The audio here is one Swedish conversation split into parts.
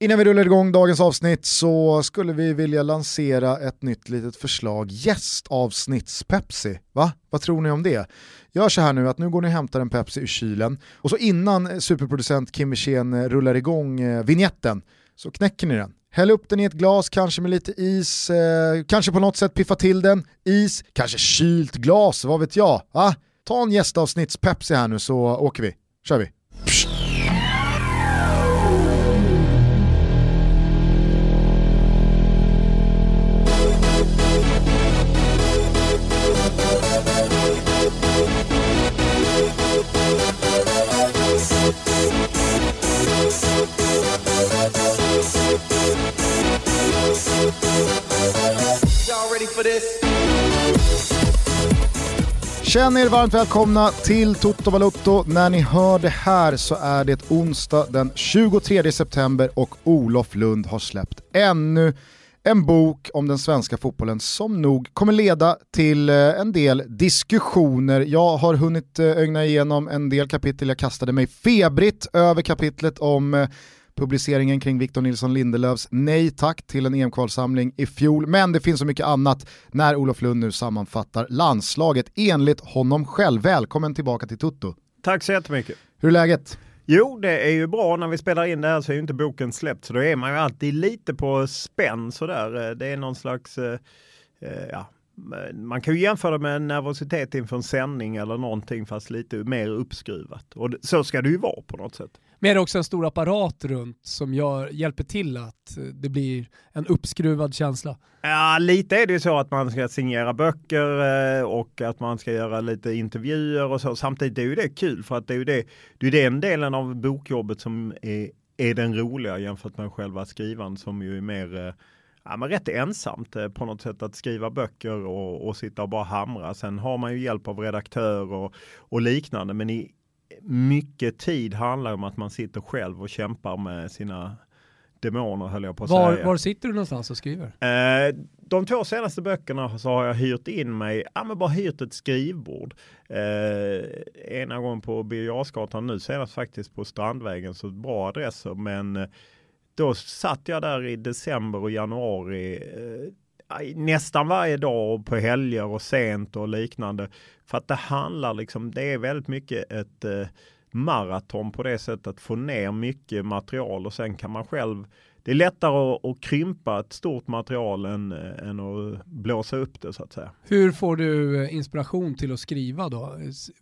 Innan vi rullar igång dagens avsnitt så skulle vi vilja lansera ett nytt litet förslag, gästavsnitts-Pepsi. Va? Vad tror ni om det? Gör så här nu att nu går ni och hämtar en Pepsi ur kylen och så innan superproducent Kim Wirsén rullar igång eh, vignetten så knäcker ni den. Häll upp den i ett glas, kanske med lite is, eh, kanske på något sätt piffa till den. Is, kanske kylt glas, vad vet jag. Va? ta en gästavsnitts-Pepsi här nu så åker vi. kör vi. Psst. Känn er varmt välkomna till Toto Balutto. När ni hör det här så är det onsdag den 23 september och Olof Lund har släppt ännu en bok om den svenska fotbollen som nog kommer leda till eh, en del diskussioner. Jag har hunnit eh, ögna igenom en del kapitel, jag kastade mig febrigt över kapitlet om eh, publiceringen kring Victor Nilsson Lindelöfs nej tack till en EM-kvalsamling i fjol, men det finns så mycket annat när Olof Lund nu sammanfattar landslaget enligt honom själv. Välkommen tillbaka till Tutto. Tack så jättemycket. Hur är läget? Jo, det är ju bra. När vi spelar in det här så är ju inte boken släppt, så då är man ju alltid lite på spänn sådär. Det är någon slags, eh, eh ja, man kan ju jämföra med en nervositet inför en sändning eller någonting fast lite mer uppskruvat. Och så ska det ju vara på något sätt. Men det är också en stor apparat runt som gör, hjälper till att eh, det blir en uppskruvad känsla. Ja, lite är det ju så att man ska signera böcker eh, och att man ska göra lite intervjuer och så. Samtidigt är ju det kul för att det är ju det, det är den delen av bokjobbet som är, är den roliga jämfört med själva skrivan som ju är mer eh, ja, men rätt ensamt på något sätt att skriva böcker och, och sitta och bara hamra. Sen har man ju hjälp av redaktör och, och liknande. Men i, mycket tid handlar om att man sitter själv och kämpar med sina demoner höll jag på att var, säga. Var sitter du någonstans och skriver? Eh, de två senaste böckerna så har jag hyrt in mig, ja men bara hyrt ett skrivbord. Eh, ena gången på Birger nu senast faktiskt på Strandvägen, så bra adresser men eh, då satt jag där i december och januari eh, nästan varje dag och på helger och sent och liknande. För att det handlar liksom, det är väldigt mycket ett eh, maraton på det sättet att få ner mycket material och sen kan man själv det är lättare att, att krympa ett stort material än, än att blåsa upp det så att säga. Hur får du eh, inspiration till att skriva då?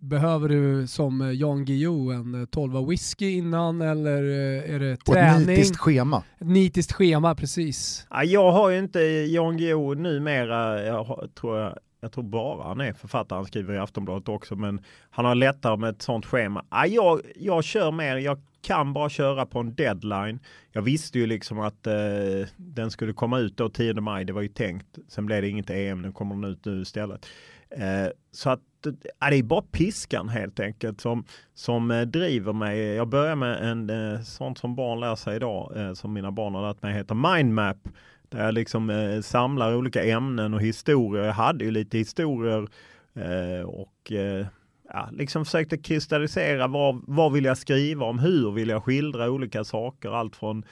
Behöver du som eh, Jan Guillou en 12 whisky innan eller är det träning? Och ett nitiskt schema. Ett nitiskt schema, precis. Ja, jag har ju inte Jan Guillou numera, jag tror jag jag tror bara han är författare, han skriver i Aftonbladet också, men han har lättare med ett sånt schema. Ah, jag, jag kör mer, jag kan bara köra på en deadline. Jag visste ju liksom att eh, den skulle komma ut då 10 maj, det var ju tänkt. Sen blev det inget EM, nu kommer den ut nu istället. Eh, så att eh, det är bara piskan helt enkelt som, som eh, driver mig. Jag börjar med en eh, sånt som barn lär sig idag, eh, som mina barn har lärt mig heter mindmap. Jag liksom eh, samlar olika ämnen och historier. Jag hade ju lite historier eh, och eh, ja, liksom försökte kristallisera vad, vad vill jag skriva om, hur vill jag skildra olika saker, allt från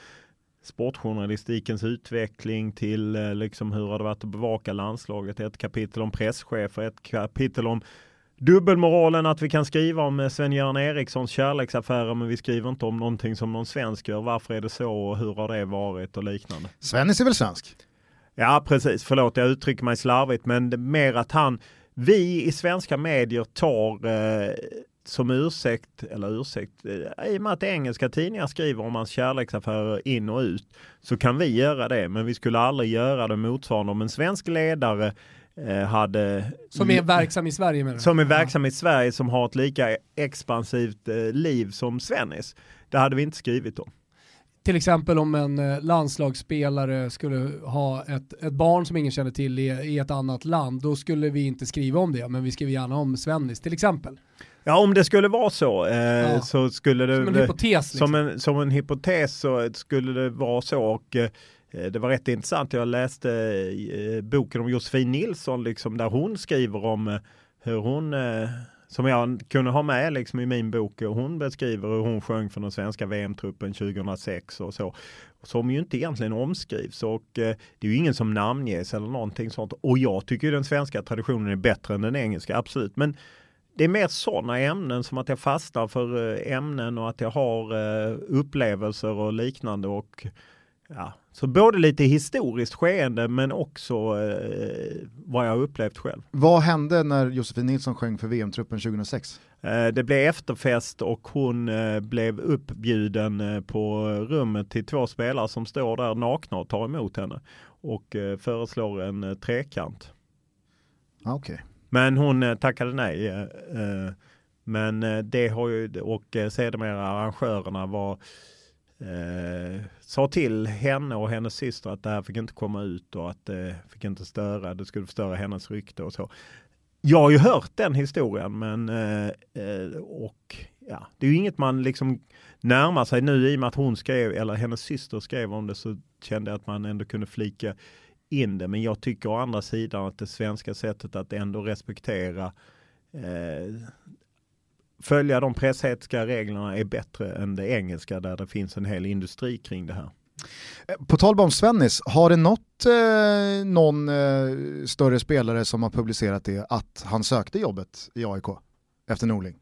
sportjournalistikens utveckling till eh, liksom hur har det varit att bevaka landslaget, ett kapitel om presschefer, ett kapitel om dubbelmoralen att vi kan skriva om eh, Sven-Göran Erikssons kärleksaffärer men vi skriver inte om någonting som någon svensk gör. Varför är det så och hur har det varit och liknande. Svennis är väl svensk? Ja precis, förlåt jag uttrycker mig slarvigt men mer att han vi i svenska medier tar eh, som ursäkt, eller ursäkt, eh, i och med att engelska tidningar skriver om hans kärleksaffärer in och ut, så kan vi göra det. Men vi skulle aldrig göra det motsvarande om en svensk ledare hade... Som är verksam i Sverige menar du? Som är verksam i Sverige som har ett lika expansivt eh, liv som Svennis. Det hade vi inte skrivit om till exempel om en eh, landslagsspelare skulle ha ett, ett barn som ingen känner till i, i, ett annat land, då skulle vi inte skriva om det, men vi skriver gärna om Svennis till exempel. Ja, om det skulle vara så, eh, ja. så skulle det... Som en hypotes. Liksom. Som, en, som en hypotes så skulle det vara så. Och, eh, Eh, det var rätt intressant, jag läste eh, boken om Josefin Nilsson, liksom, där hon skriver om eh, hur hon som jag kunde ha med liksom i min bok. Och hon beskriver hur hon sjöng för den svenska VM-truppen 2006 och så. som ju inte egentligen omskrivs och det är ju ingen som namnges eller någonting sånt. Och jag tycker den svenska traditionen är bättre än den engelska, absolut. Men det är mer sådana ämnen som att jag fastnar för ämnen och att jag har upplevelser och liknande. Och, ja. Så både lite historiskt skeende men också eh, vad jag upplevt själv. Vad hände när Josefin Nilsson sjöng för VM-truppen 2006? Eh, det blev efterfest och hon eh, blev uppbjuden eh, på rummet till två spelare som står där nakna och tar emot henne och föreslår en trekant. Ah, okay. Men hon tackade nej. Men det har ju, och sedermera arrangörerna var eh, sa till henne och hennes syster att det här fick inte komma ut och att det fick inte störa, det skulle förstöra hennes rykte och så. Jag har ju hört den historien men eh, eh, och ja, det är ju inget man liksom närmar sig nu i och med att hon skrev eller hennes syster skrev om det så kände jag att man ändå kunde flika in det. Men jag tycker å andra sidan att det svenska sättet att ändå respektera eh, följa de pressetiska reglerna är bättre än det engelska där det finns en hel industri kring det här. Eh, på tal om Svennis, har det nått eh, någon eh, större spelare som har publicerat det att han sökte jobbet i AIK efter Norling?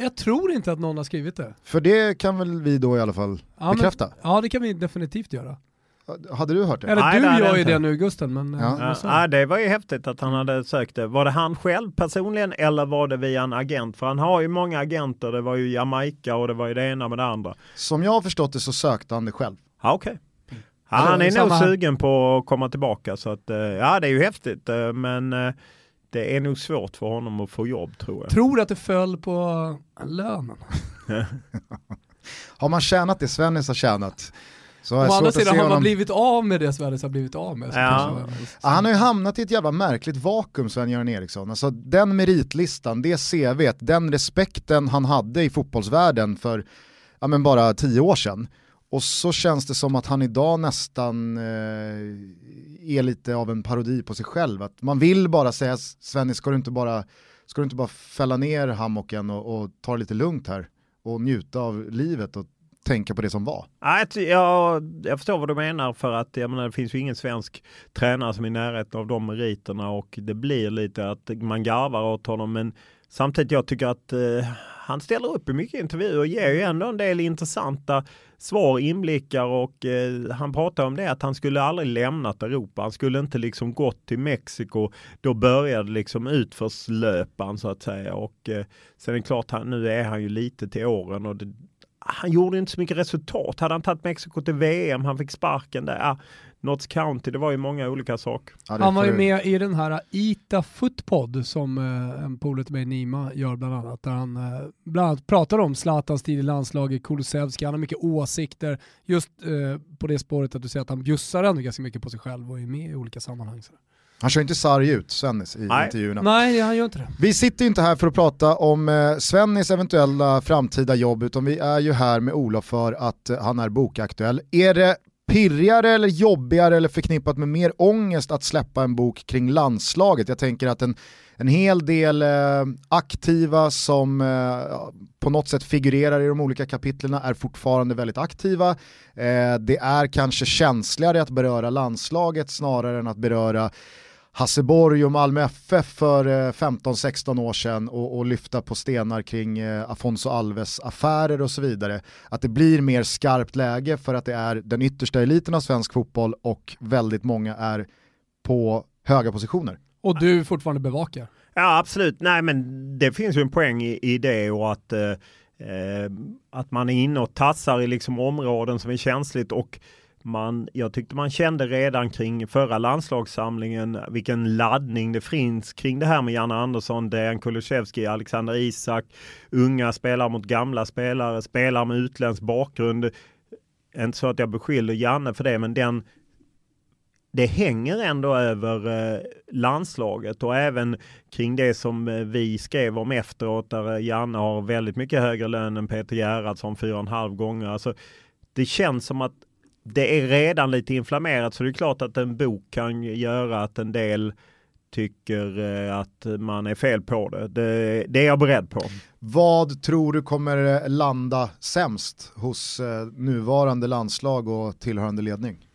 Jag tror inte att någon har skrivit det. För det kan väl vi då i alla fall ja, bekräfta? Men, ja det kan vi definitivt göra. Hade du hört det? Eller Nej, du det gör ju det nu Gusten. Men, ja. ja. det var ju häftigt att han hade sökt det. Var det han själv personligen eller var det via en agent? För han har ju många agenter. Det var ju Jamaica och det var ju det ena med det andra. Som jag har förstått det så sökte han det själv. Ja, okej. Okay. Ja, han är nog sugen på att komma tillbaka så att eh, ja det är ju häftigt eh, men eh, det är nog svårt för honom att få jobb tror jag. Tror att det föll på lönen. har man tjänat det Svennis har tjänat så Å andra sidan har man blivit av med det Sverige har blivit av med. Ja. Ja, han har ju hamnat i ett jävla märkligt vakuum Sven-Göran Eriksson. Alltså den meritlistan, det CV, den respekten han hade i fotbollsvärlden för ja, men bara tio år sedan. Och så känns det som att han idag nästan eh, är lite av en parodi på sig själv. Att man vill bara säga Svenny, ska du inte bara, ska du inte bara fälla ner hammocken och, och ta det lite lugnt här och njuta av livet och tänka på det som var. Ja, jag förstår vad du menar för att jag menar, det finns ju ingen svensk tränare som är i närheten av de meriterna och det blir lite att man garvar åt honom men samtidigt jag tycker att eh, han ställer upp i mycket intervjuer och ger ju ändå en del intressanta svar, inblickar och eh, han pratar om det att han skulle aldrig lämnat Europa. Han skulle inte liksom gått till Mexiko. Då började liksom utförslöpan så att säga och eh, sen är det klart, han, nu är han ju lite till åren och det, han gjorde inte så mycket resultat. Hade han tagit Mexiko till VM, han fick sparken där. Ja, Notts County, det var ju många olika saker. Ja, han var ju med i den här Ita Footpod som eh, en polare till mig, Nima, gör bland annat. Där han eh, bland annat pratar om Zlatans tid i landslaget, Kulusevski, han har mycket åsikter. Just eh, på det spåret att du säger att han bjussar ändå ganska mycket på sig själv och är med i olika sammanhang. Så. Han kör inte sarg ut, Svennis, i Nej. intervjuerna. Nej, han gör inte det. Vi sitter inte här för att prata om eh, Svennis eventuella framtida jobb, utan vi är ju här med Olof för att eh, han är bokaktuell. Är det pirrigare eller jobbigare eller förknippat med mer ångest att släppa en bok kring landslaget? Jag tänker att en, en hel del eh, aktiva som eh, på något sätt figurerar i de olika kapitlen är fortfarande väldigt aktiva. Eh, det är kanske känsligare att beröra landslaget snarare än att beröra Hasseborg och Malmö FF för 15-16 år sedan och, och, lyfta på stenar kring eh, Afonso Alves affärer och så vidare. Att det blir mer skarpt läge för att det är den yttersta eliten av svensk fotboll och väldigt många är på höga positioner. Och du fortfarande bevakar? Ja absolut, nej men det finns ju en poäng i, i det och att, eh, eh att man är inne och tassar i liksom områden som är känsligt och man, jag tyckte man kände redan kring förra landslagssamlingen vilken laddning det finns kring det här med Janne Andersson, Dejan Kulusevski, Alexander Isak, unga spelare mot gamla spelare, spelare med utländsk bakgrund. Inte så att jag beskyller Janne för det, men den det hänger ändå över eh, landslaget och även kring det som eh, vi skrev om efteråt där eh, Janne har väldigt mycket högre lön än Peter Gerhardsson fyra och en halv gånger. Alltså, det känns som att det är redan lite inflammerat så det är klart att en bok kan göra att en del tycker eh, att man är fel på det. det. Det är jag beredd på. Vad tror du kommer landa sämst hos eh, nuvarande landslag och tillhörande ledning?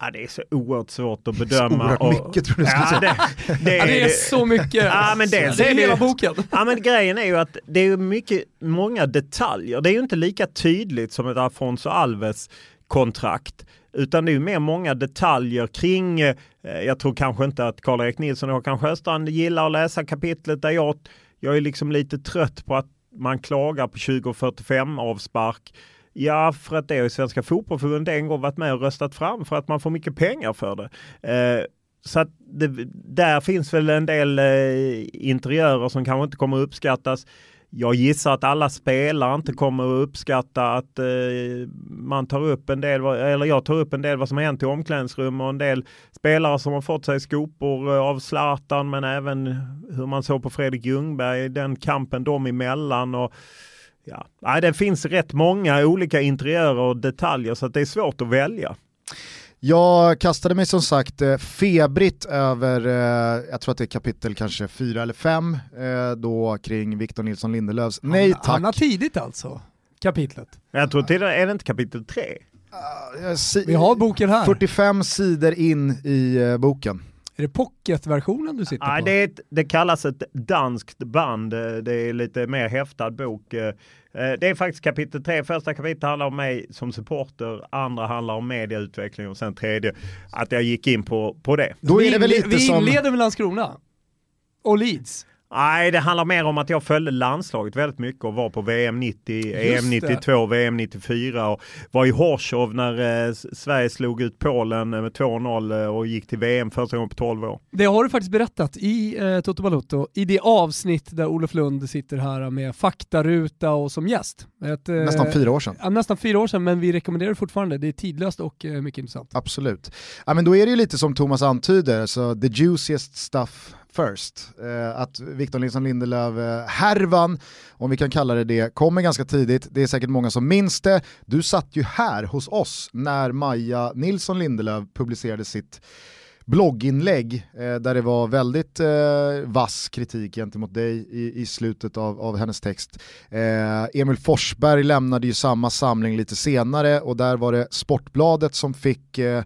Ja, det är så oerhört svårt att bedöma. Så och, mycket tror du ja, säga. Det, det, ja, det, är så mycket. Ja, men dels det är hela boken. Ja, men grejen är ju att det är mycket, många detaljer. Det är ju inte lika tydligt som ett Afonso Alves kontrakt. Utan det är mer många detaljer kring, eh, jag tror kanske inte att Karl-Erik Nilsson och Håkan Sjöstrand gillar att läsa kapitlet där jag, jag är liksom lite trött på att man klagar på 2045 avspark. Ja, för att det har Svenska Fotbollförbundet en gång varit med och röstat fram för att man får mycket pengar för det. Eh, så att det, där finns väl en del eh, interiörer som kanske inte kommer uppskattas. Jag gissar att alla spelare inte kommer att uppskatta att eh, man tar upp en del, eller jag tar upp en del vad som har hänt i omklädningsrum och en del spelare som har fått sig skopor eh, av Zlatan men även hur man såg på Fredrik Ljungberg, den kampen dem emellan. Och, ja, nej, det finns rätt många olika interiörer och detaljer så att det är svårt att välja. Jag kastade mig som sagt eh, febrigt över, eh, jag tror att det är kapitel kanske fyra eller fem, eh, då kring Victor Nilsson Lindelöfs nej tack. Han har tidigt alltså, kapitlet. Jag tror till är det inte kapitel tre? Uh, si Vi har boken här. 45 sidor in i boken. Är det pocketversionen du sitter Nej, på? Det, ett, det kallas ett danskt band. Det är lite mer häftad bok. Eh, det är faktiskt kapitel tre. Första kapitlet handlar om mig som supporter. Andra handlar om mediautveckling och sen tredje att jag gick in på, på det. Då är det väl lite vi inleder med Landskrona och Leeds. Nej, det handlar mer om att jag följde landslaget väldigt mycket och var på VM 90, EM 92, VM 94 och var i Horshov när eh, Sverige slog ut Polen med 2-0 eh, och gick till VM första gången på 12 år. Det har du faktiskt berättat i eh, Toto Balotto, i det avsnitt där Olof Lund sitter här med faktaruta och som gäst. Ett, eh, nästan fyra år sedan. Ja, nästan fyra år sedan, men vi rekommenderar det fortfarande. Det är tidlöst och eh, mycket intressant. Absolut. Ja, men då är det ju lite som Thomas antyder, så the juiciest stuff first. Eh, att Victor Nilsson Lindelöf-härvan, eh, om vi kan kalla det det, kommer ganska tidigt. Det är säkert många som minns det. Du satt ju här hos oss när Maja Nilsson Lindelöf publicerade sitt blogginlägg eh, där det var väldigt eh, vass kritik gentemot dig i, i slutet av, av hennes text. Eh, Emil Forsberg lämnade ju samma samling lite senare och där var det Sportbladet som fick eh,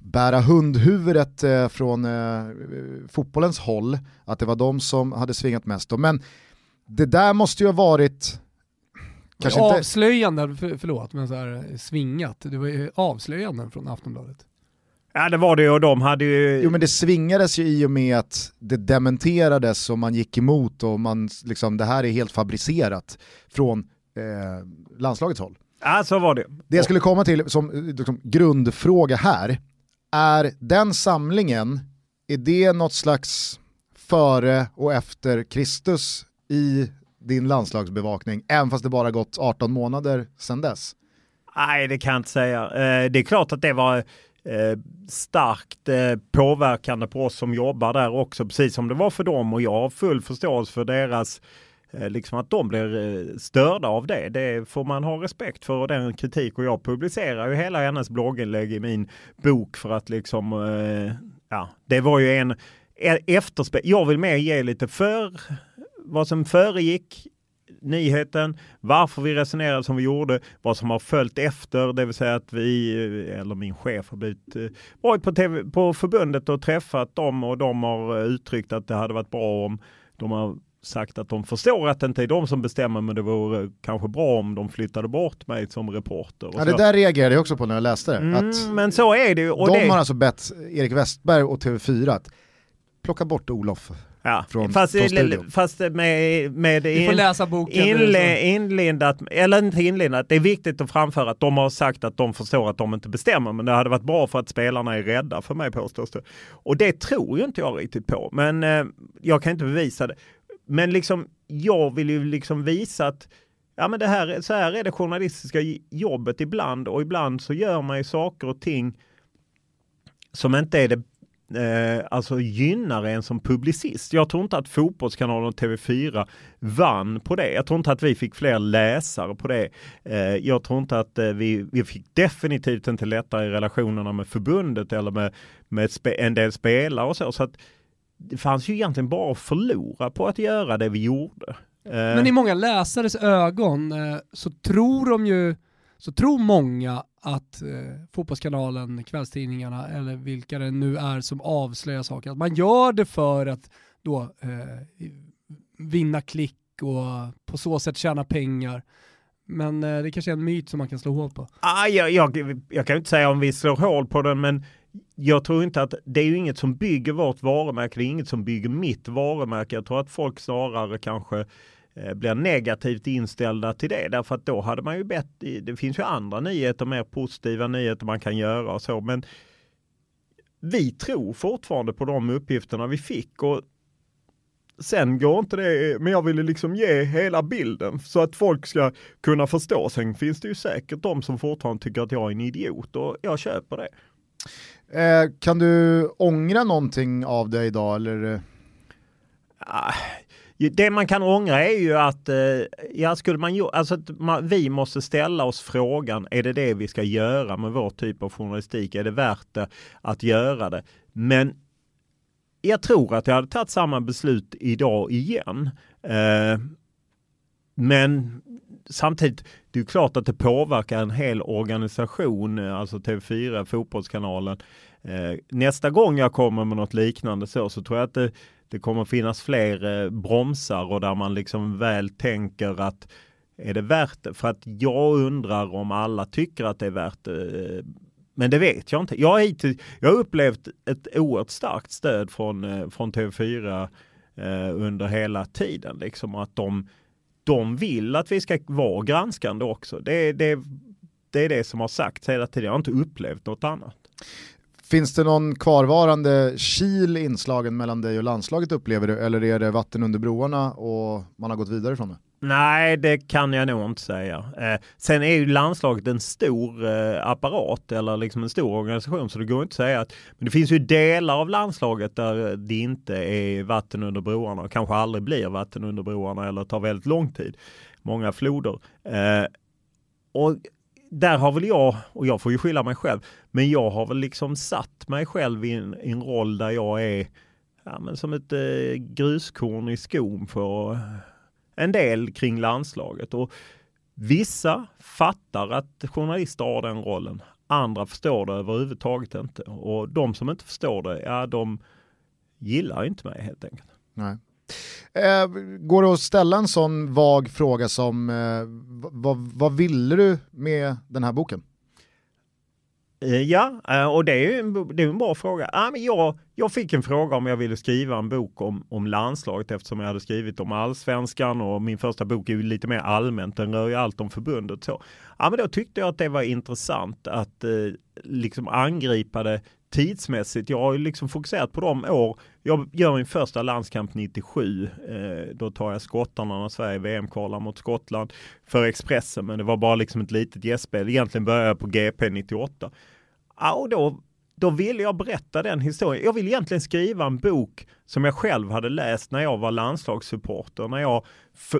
bära hundhuvudet eh, från eh, fotbollens håll, att det var de som hade svingat mest. Men det där måste ju ha varit Kanske inte... Avslöjanden, för, förlåt, men så här, svingat. Det var ju avslöjanden från Aftonbladet. Ja det var det och de hade ju... Jo men det svingades ju i och med att det dementerades och man gick emot och man liksom, det här är helt fabricerat från eh, landslagets håll. Ja så var det. Det jag skulle komma till som liksom, grundfråga här, är den samlingen, är det något slags före och efter Kristus i din landslagsbevakning, även fast det bara gått 18 månader sedan dess? Nej, det kan jag inte säga. Eh, det är klart att det var eh, starkt eh, påverkande på oss som jobbar där också, precis som det var för dem och jag har full förståelse för deras Eh, Eh, liksom att de blir eh, störda av det. Det får man ha respekt för och den kritik och jag publicerar ju hela hennes blogginlägg i min bok för att liksom, eh, ja, det var ju en efterspel. Jag vill mer ge lite för vad som föregick nyheten, varför vi resonerade som vi gjorde, vad som har följt efter, det vill säga att vi, eh, eller min chef har blivit, varit på, TV, på förbundet och träffat dem och de har uttryckt att det hade varit bra om de har sagt att de förstår att det inte är de som bestämmer men det vore kanske bra om de flyttade bort mig som reporter. Ja, det där reagerade jag också på när jag läste det. Mm, att men så är det och De det... har alltså bett Erik Westberg och TV4 att plocka bort Olof Ja, från, fast, från fast med, med in, läsa boken inle, inlindat, eller inte inlindat, det är viktigt att framföra att de har sagt att de förstår att de inte bestämmer, men det hade varit bra för att spelarna är rädda för mig påstås det. Och det tror ju inte jag riktigt på, men eh, jag kan inte bevisa det. Men liksom, jag vill ju liksom visa att ja, men det här, så här är det journalistiska jobbet ibland och ibland så gör man ju saker och ting som inte är det eh, alltså gynnar en som publicist. Jag tror inte att Fotbollskanalen och TV4 vann på det. Jag tror inte att vi fick fler läsare på det. Eh, jag tror inte att eh, vi, vi fick definitivt inte lättare i relationerna med förbundet eller med, med en del spelare och så. så att det fanns ju egentligen bara att förlora på att göra det vi gjorde. Men i många läsares ögon eh, så tror de ju, så tror många att eh, Fotbollskanalen, kvällstidningarna eller vilka det nu är som avslöjar saker, att man gör det för att då eh, vinna klick och på så sätt tjäna pengar. Men eh, det kanske är en myt som man kan slå hål på. Ah, jag, jag, jag kan inte säga om vi slår hål på den, men jag tror inte att det är ju inget som bygger vårt varumärke. Det är inget som bygger mitt varumärke. Jag tror att folk snarare kanske eh, blir negativt inställda till det. Därför att då hade man ju bett, det finns ju andra nyheter, mer positiva nyheter man kan göra och så. Men vi tror fortfarande på de uppgifterna vi fick och Sen går inte det, men jag ville liksom ge hela bilden så att folk ska kunna förstå. Sen finns det ju säkert de som fortfarande tycker att jag är en idiot och jag köper det. Eh, kan du ångra någonting av det idag eller? Ah, det man kan ångra är ju att, eh, ja skulle man alltså att man, vi måste ställa oss frågan, är det det vi ska göra med vår typ av journalistik? Är det värt det att göra det? Men jag tror att jag hade tagit samma beslut idag igen. Eh, men samtidigt, det är klart att det påverkar en hel organisation, eh, alltså TV4, Fotbollskanalen. Eh, nästa gång jag kommer med något liknande så, så tror jag att det, det kommer finnas fler eh, bromsar och där man liksom väl tänker att är det värt det? För att jag undrar om alla tycker att det är värt det eh, men det vet jag inte. Jag har, hittills, jag har upplevt ett oerhört starkt stöd från, eh, från TV4 eh, under hela tiden. Liksom att de, de vill att vi ska vara granskande också. Det, det, det är det som har sagts hela tiden. Jag har inte upplevt något annat. Finns det någon kvarvarande kil inslagen mellan dig och landslaget upplever du? Eller är det vatten under broarna och man har gått vidare från det? Nej, det kan jag nog inte säga. Eh, sen är ju landslaget en stor eh, apparat eller liksom en stor organisation så det går inte att säga att men det finns ju delar av landslaget där eh, det inte är vatten under broarna och kanske aldrig blir vatten under broarna eller tar väldigt lång tid. Många floder. Eh, och där har väl jag, och jag får ju skylla mig själv, men jag har väl liksom satt mig själv i en, i en roll där jag är ja, men som ett eh, gruskorn i skon för en del kring landslaget. Och vissa fattar att journalister har den rollen. Andra förstår det överhuvudtaget inte. Och de som inte förstår det, ja de gillar inte mig helt enkelt. Nej. Eh, går det att ställa en sån vag fråga som eh, vad, vad ville du med den här boken? Eh, ja, eh, och det är ju en, det är en bra fråga. Ja, men jag, jag fick en fråga om jag ville skriva en bok om, om landslaget eftersom jag hade skrivit om allsvenskan och min första bok är ju lite mer allmänt. Den rör ju allt om förbundet. Så. Ja, men då tyckte jag att det var intressant att eh, liksom angripa det tidsmässigt. Jag har ju liksom fokuserat på de år. Jag gör min första landskamp 97. Eh, då tar jag skottarna när Sverige VM-kvalar mot Skottland för Expressen. Men det var bara liksom ett litet gästspel. Egentligen började jag på GP 98. Ja, och då då ville jag berätta den historien. Jag vill egentligen skriva en bok som jag själv hade läst när jag var landslagssupporter, när jag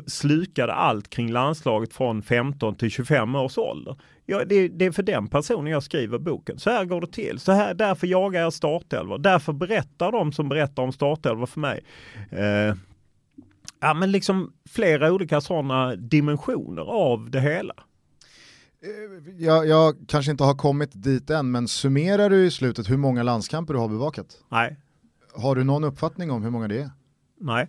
slukade allt kring landslaget från 15 till 25 års ålder. Ja, det, det, är för den personen jag skriver boken. Så här går det till. Så här, därför jagar jag startelvor. Därför berättar de som berättar om startelvor för mig. Eh, ja, men liksom flera olika sådana dimensioner av det hela. Eh, jag, jag, kanske inte har kommit dit än, men summerar du i slutet hur många landskamper du har bevakat? Nej. Har du någon uppfattning om hur många det är? Nej.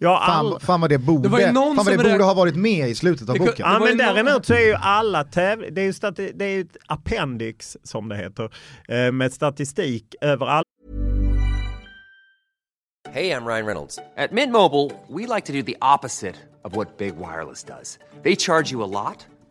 Fan, all... fan vad det borde, det fan vad det borde ha varit med i slutet av det, boken. Ja men däremot så är ju alla tävlingar, det är ju stati- det är ett appendix som det heter, eh, med statistik över alla. Hej, jag Ryan Reynolds. At Mint Mobile, we like do the opposite of what Big Wireless. They charge you a lot.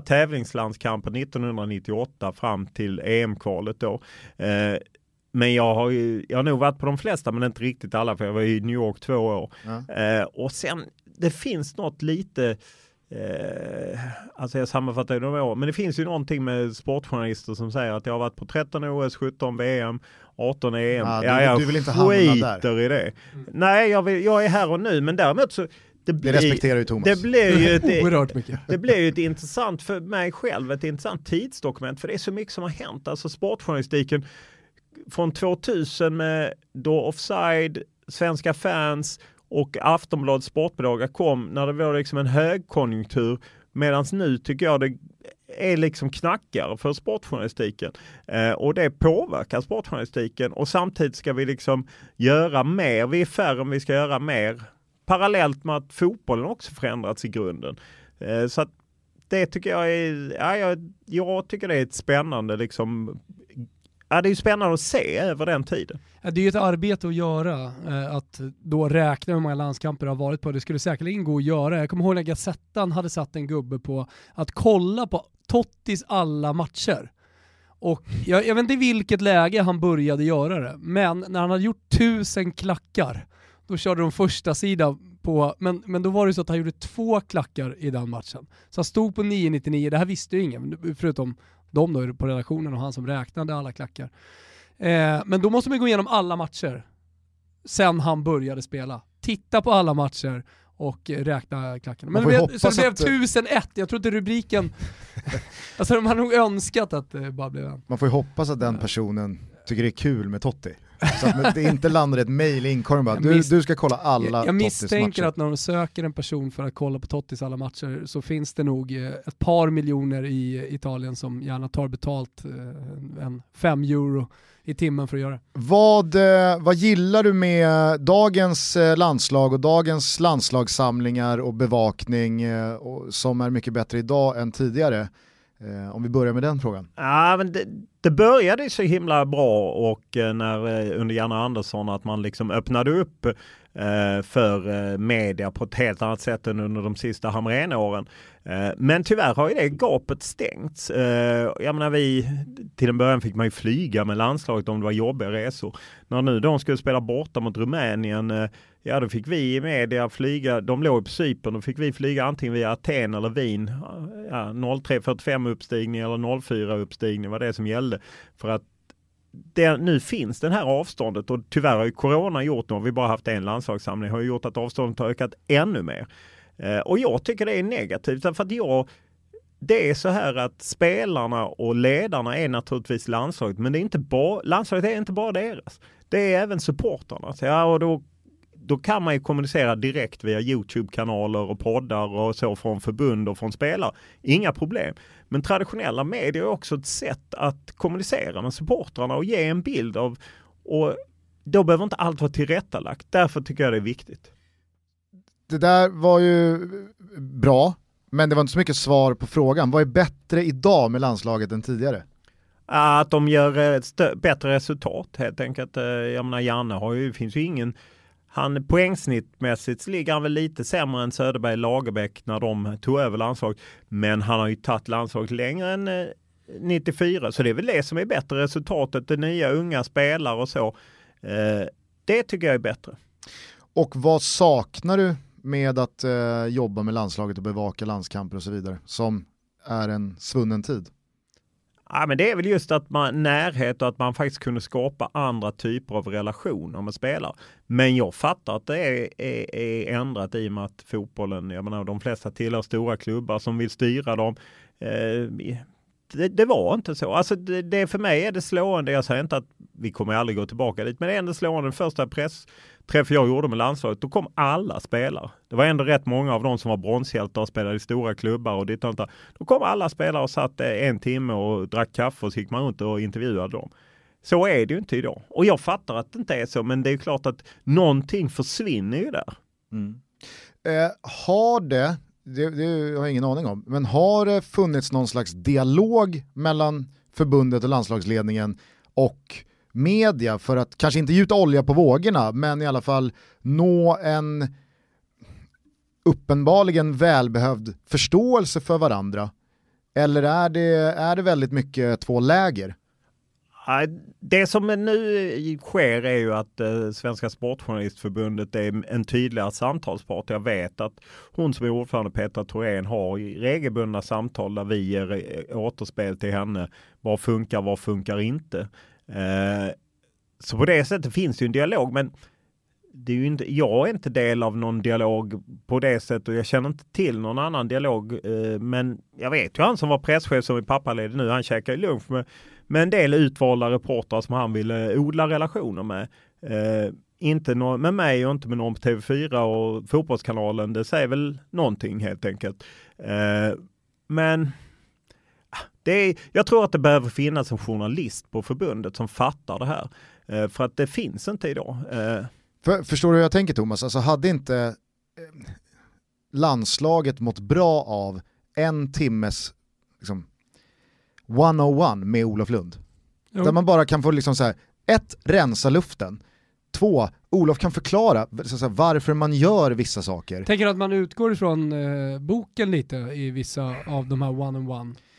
tävlingslandskamper 1998 fram till EM-kvalet då. Eh, men jag har ju, jag har nog varit på de flesta men inte riktigt alla för jag var i New York två år. Ja. Eh, och sen det finns något lite Eh, alltså jag sammanfattar ju några år, men det finns ju någonting med sportjournalister som säger att jag har varit på 13 OS, 17 VM, 18 EM. Ja, du, ja, jag du vill inte skiter i det. Mm. Nej, jag, vill, jag är här och nu, men däremot så det, blir, det respekterar ju Thomas. Det blir ju ett, Oerhört mycket. Det blir ju ett intressant, för mig själv, ett intressant tidsdokument, för det är så mycket som har hänt. Alltså sportjournalistiken från 2000 med då offside, svenska fans, och Aftonbladets sportbilaga kom när det var liksom en högkonjunktur medan nu tycker jag det är liksom knackare för sportjournalistiken. Eh, och det påverkar sportjournalistiken och samtidigt ska vi liksom göra mer. Vi är färre om vi ska göra mer. Parallellt med att fotbollen också förändrats i grunden. Eh, så att det tycker jag är, ja, jag, jag tycker det är ett spännande liksom Ja, det är ju spännande att se över den tiden. Det är ju ett arbete att göra, eh, att då räkna hur många landskamper det har varit på. Det skulle säkerligen gå att göra. Jag kommer ihåg när Gazettan hade satt en gubbe på att kolla på Tottis alla matcher. Och jag, jag vet inte i vilket läge han började göra det, men när han hade gjort tusen klackar, då körde de första sidan på, men, men då var det så att han gjorde två klackar i den matchen. Så han stod på 9,99, det här visste ju ingen, förutom de då på redaktionen och han som räknade alla klackar. Eh, men då måste man gå igenom alla matcher sen han började spela. Titta på alla matcher och räkna klackarna. Men det blev, så det blev 1001, jag tror inte rubriken... alltså de har nog önskat att det bara blev en. Man får ju hoppas att den personen tycker det är kul med Totti. Så att det inte landar ett mail i inkorgen bara, du, du ska kolla alla Jag, jag misstänker att när de söker en person för att kolla på Tottis alla matcher så finns det nog eh, ett par miljoner i Italien som gärna tar betalt eh, en fem euro i timmen för att göra det. Vad, eh, vad gillar du med dagens landslag och dagens landslagssamlingar och bevakning som är mycket bättre idag än tidigare? Eh, om vi börjar med den frågan. Ja, men det, det började så himla bra och eh, när eh, under Janne Andersson att man liksom öppnade upp eh, för media på ett helt annat sätt än under de sista Hamrén-åren. Men tyvärr har ju det gapet stängts. Jag menar vi, till en början fick man ju flyga med landslaget om det var jobbiga resor. När nu de skulle spela borta mot Rumänien Ja, då fick vi i media flyga, de låg på Cypern, då fick vi flyga antingen via Aten eller Wien. Ja, 03.45 uppstigning eller 04 uppstigning var det som gällde. För att det, nu finns det här avståndet och tyvärr har ju corona gjort, nu har vi bara haft en landslagssamling, har gjort att avståndet har ökat ännu mer. Eh, och jag tycker det är negativt därför att jag det är så här att spelarna och ledarna är naturligtvis landslaget, men det är inte bara, landslaget är inte bara deras. Det är även supportrarna. Ja, och då då kan man ju kommunicera direkt via Youtube-kanaler och poddar och så från förbund och från spelare. Inga problem. Men traditionella medier är också ett sätt att kommunicera med supportrarna och ge en bild av och då behöver inte allt vara tillrättalagt. Därför tycker jag det är viktigt. Det där var ju bra, men det var inte så mycket svar på frågan. Vad är bättre idag med landslaget än tidigare? Att de gör bättre resultat helt enkelt. Eh, jag menar Janne har ju, finns ju ingen han poängsnittmässigt ligger han väl lite sämre än Söderberg Lagerbäck när de tog över landslaget. Men han har ju tagit landslaget längre än eh, 94 så det är väl det som är bättre resultatet. Det nya unga spelare och så. Eh, det tycker jag är bättre. Och vad saknar du med att eh, jobba med landslaget och bevaka landskamper och så vidare som är en svunnen tid? Ja, men det är väl just att man närhet och att man faktiskt kunde skapa andra typer av relationer med spelare. Men jag fattar att det är, är, är ändrat i och med att fotbollen, jag menar de flesta tillhör stora klubbar som vill styra dem. Eh, det, det, var inte så. Alltså det, det, för mig är det slående. Jag säger inte att vi kommer aldrig gå tillbaka dit, men det är ändå slående. Den första press träff jag gjorde med landslaget, då kom alla spelare. Det var ändå rätt många av dem som var bronshjältar och spelade i stora klubbar och ditt och där. Då kom alla spelare och satt eh, en timme och drack kaffe och så gick man runt och intervjuade dem. Så är det ju inte idag. Och jag fattar att det inte är så, men det är klart att någonting försvinner ju där. Mm. Eh, har det, det, det har jag ingen aning om, men har det funnits någon slags dialog mellan förbundet och landslagsledningen och media för att kanske inte gjuta olja på vågorna men i alla fall nå en uppenbarligen välbehövd förståelse för varandra? Eller är det, är det väldigt mycket två läger? Det som nu sker är ju att eh, Svenska Sportjournalistförbundet är en tydligare samtalspart. Jag vet att hon som är ordförande Petra Thorén har regelbundna samtal där vi ger eh, återspel till henne. Vad funkar, vad funkar inte? Eh, så på det sättet finns det ju en dialog. Men det är ju inte, jag är inte del av någon dialog på det sättet och jag känner inte till någon annan dialog. Eh, men jag vet ju han som var presschef som är pappaledig nu, han käkar lunch med med en del utvalda reportrar som han ville odla relationer med. Eh, inte no med mig och inte med någon på TV4 och Fotbollskanalen. Det säger väl någonting helt enkelt. Eh, men det är, jag tror att det behöver finnas en journalist på förbundet som fattar det här. Eh, för att det finns inte idag. Eh. För, förstår du hur jag tänker Thomas? Alltså hade inte eh, landslaget mått bra av en timmes liksom, 101 med Olof Lund. Jo. Där man bara kan få liksom så här, ett, rensa luften, två, Olof kan förklara så här, varför man gör vissa saker. Tänker att man utgår ifrån eh, boken lite i vissa av de här one-on-one? Ah,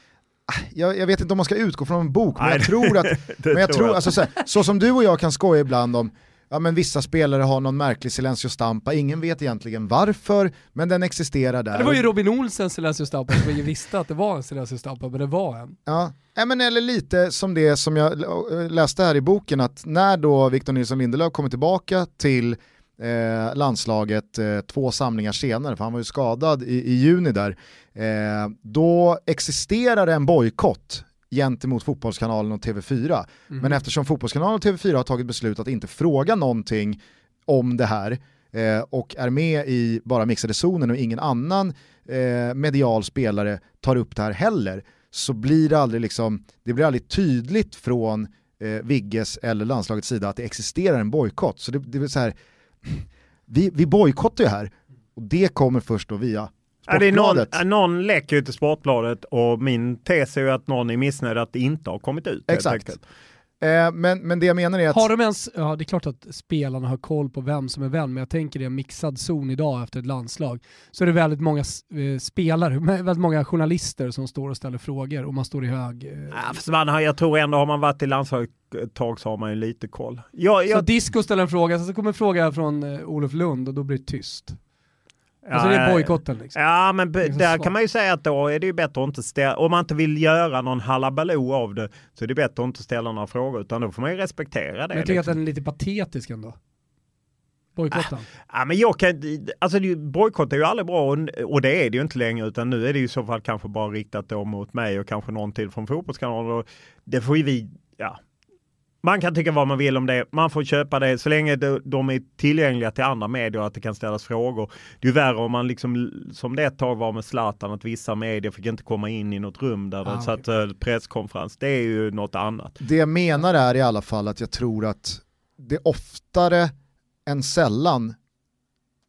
jag, jag, vet inte om man ska utgå från en bok, men Nej, jag tror att, men jag tror, jag. Alltså, så, här, så som du och jag kan skoja ibland om ja, men vissa spelare har någon märklig silencio stampa, ingen vet egentligen varför, men den existerar där. Det var ju Robin Olsens silencio stampa som ingen visste att det var en silencio stampa, men det var en. Ja, ja men eller lite som det som jag läste här i boken, att när då Victor Nilsson Lindelöf kommer tillbaka till eh, landslaget eh, två samlingar senare, för han var ju skadad i, i juni där, eh, då existerar en bojkott gentemot Fotbollskanalen och TV4. Mm. Men eftersom Fotbollskanalen och TV4 har tagit beslut att inte fråga någonting om det här eh, och är med i bara mixade zonen och ingen annan eh, medial spelare tar upp det här heller så blir det aldrig, liksom, det blir aldrig tydligt från eh, Vigges eller landslagets sida att det existerar en bojkott. Så det, det är så här, vi, vi bojkottar ju här och det kommer först då via Ja, det är någon, någon läcker ju till Sportbladet och min tes är ju att någon är missnöjd att det inte har kommit ut. Exakt. Eh, men, men det jag menar är att... Har de ens, ja det är klart att spelarna har koll på vem som är vem, men jag tänker det är en mixad zon idag efter ett landslag. Så är det väldigt många eh, spelare, väldigt många journalister som står och ställer frågor och man står i hög... Eh... Ja, fast man har, jag tror ändå har man varit i landslaget ett tag så har man ju lite koll. Jag, jag... Så Disco ställer en fråga, så kommer en fråga från eh, Olof Lund och då blir det tyst. Ja, alltså det är bojkotten liksom. Ja, men liksom där kan man ju säga att då är det ju bättre att inte ställa, om man inte vill göra någon halabaloo av det, så är det bättre att inte ställa några frågor, utan då får man ju respektera det. Men jag tycker liksom. att den är lite patetisk ändå. Bojkotten? Ah, ja, men jag kan, alltså bojkott är ju aldrig bra och, och, det är det ju inte längre utan nu är det ju i så fall kanske bara riktat då mot mig och kanske någon till från fotbollskanalen. Det får ju vi, ja, man kan tycka vad man vill om det. Man får köpa det så länge de är tillgängliga till andra medier och att det kan ställas frågor. Det är värre om man liksom, som det ett tag var med Zlatan, att vissa medier fick inte komma in i något rum där ah, det satt okay. Eh, presskonferens. Det är ju något annat. Det jag menar är i alla fall att jag tror att det oftare än sällan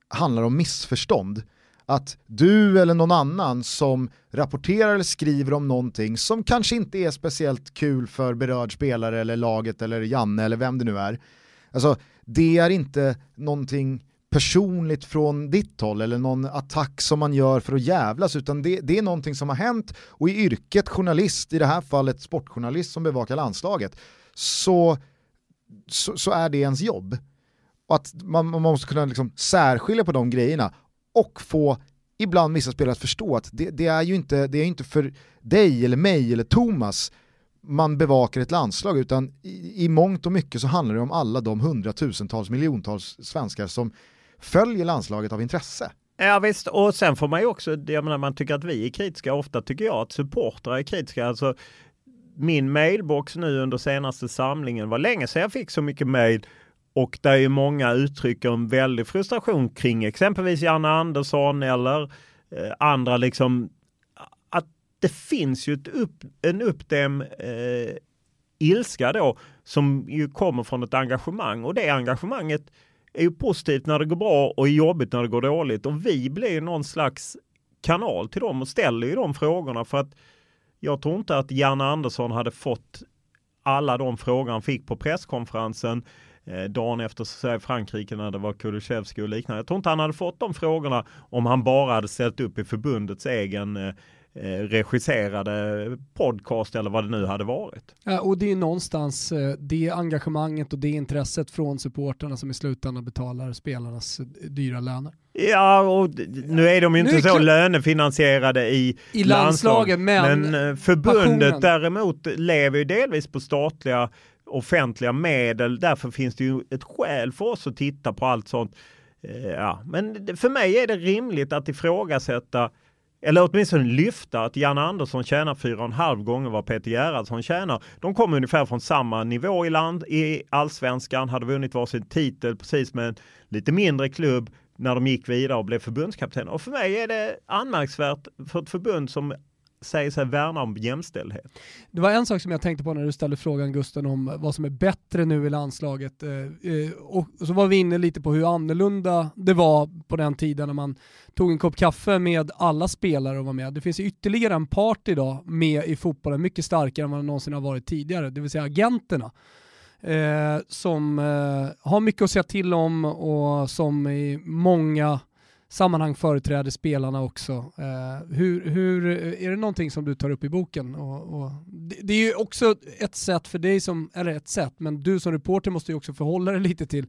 handlar om missförstånd att du eller någon annan som rapporterar eller skriver om någonting som kanske inte är speciellt kul för berörd spelare eller laget eller Janne eller vem det nu är. Alltså det är inte någonting personligt från ditt håll eller någon attack som man gör för att jävlas utan det, det är någonting som har hänt och i yrket journalist, i det här fallet sportjournalist som bevakar landslaget, så, så, så är det ens jobb. Och att man, man måste kunna liksom särskilja på de grejerna och få ibland vissa spelare att förstå att det, det, är ju inte, det är inte för dig eller mig eller Thomas man bevakar ett landslag utan i, i mångt och mycket så handlar det om alla de hundratusentals, miljontals svenskar som följer landslaget av intresse. Ja visst, och sen får man ju också, jag menar man tycker att vi är kritiska, ofta tycker jag att supportrar är kritiska. Alltså, min mailbox nu under senaste samlingen var länge sedan jag fick så mycket mail och där är många uttrycker en väldig frustration kring exempelvis Janne Andersson eller eh, andra liksom att det finns ju ett upp, en uppdäm eh, ilska då som ju kommer från ett engagemang. Och det engagemanget är ju positivt när det går bra och är jobbigt när det går dåligt. Och vi blir ju någon slags kanal till dem och ställer ju de frågorna för att jag tror inte att Janne Andersson hade fått alla de frågor han fick på presskonferensen eh, dagen efter Frankrike när det var Kulusevski och liknande. Jag tror inte han hade fått de frågorna om han bara hade ställt upp i förbundets egen eh, eh, regisserade podcast eller vad det nu hade varit. Ja, och det är någonstans eh, det engagemanget och det intresset från supporterna som i slutändan betalar spelarnas eh, dyra löner. Ja, och nu är de ju inte så kl- lönefinansierade i, I landslaget, men men eh, förbundet passionen. däremot lever ju delvis på statliga offentliga medel. Därför finns det ju ett skäl för oss att titta på allt sånt. Eh, ja, men för mig är det rimligt att ifrågasätta eller åtminstone lyfta att Jan Andersson tjänar fyra och en halv gånger vad Peter Gerhardsson tjänar. De kommer ungefär från samma nivå i land i allsvenskan, hade vunnit varsin titel precis med en lite mindre klubb när de gick vidare och blev förbundskapten. Och för mig är det anmärkningsvärt för ett förbund som säger sig värna om jämställdhet. Det var en sak som jag tänkte på när du ställde frågan Gusten om vad som är bättre nu i landslaget. Eh, eh, och så var vi inne lite på hur annorlunda det var på den tiden när man tog en kopp kaffe med alla spelare och var med. Det finns ytterligare en part idag med i fotbollen, mycket starkare än vad det någonsin har varit tidigare, det vill säga agenterna. Eh, som eh, har mycket att säga till om och som i många sammanhang företräder spelarna också. Eh, hur, hur, eh, är det någonting som du tar upp i boken? Och, och, det, det är ju också ett sätt för dig som, eller ett sätt, men du som reporter måste ju också förhålla dig lite till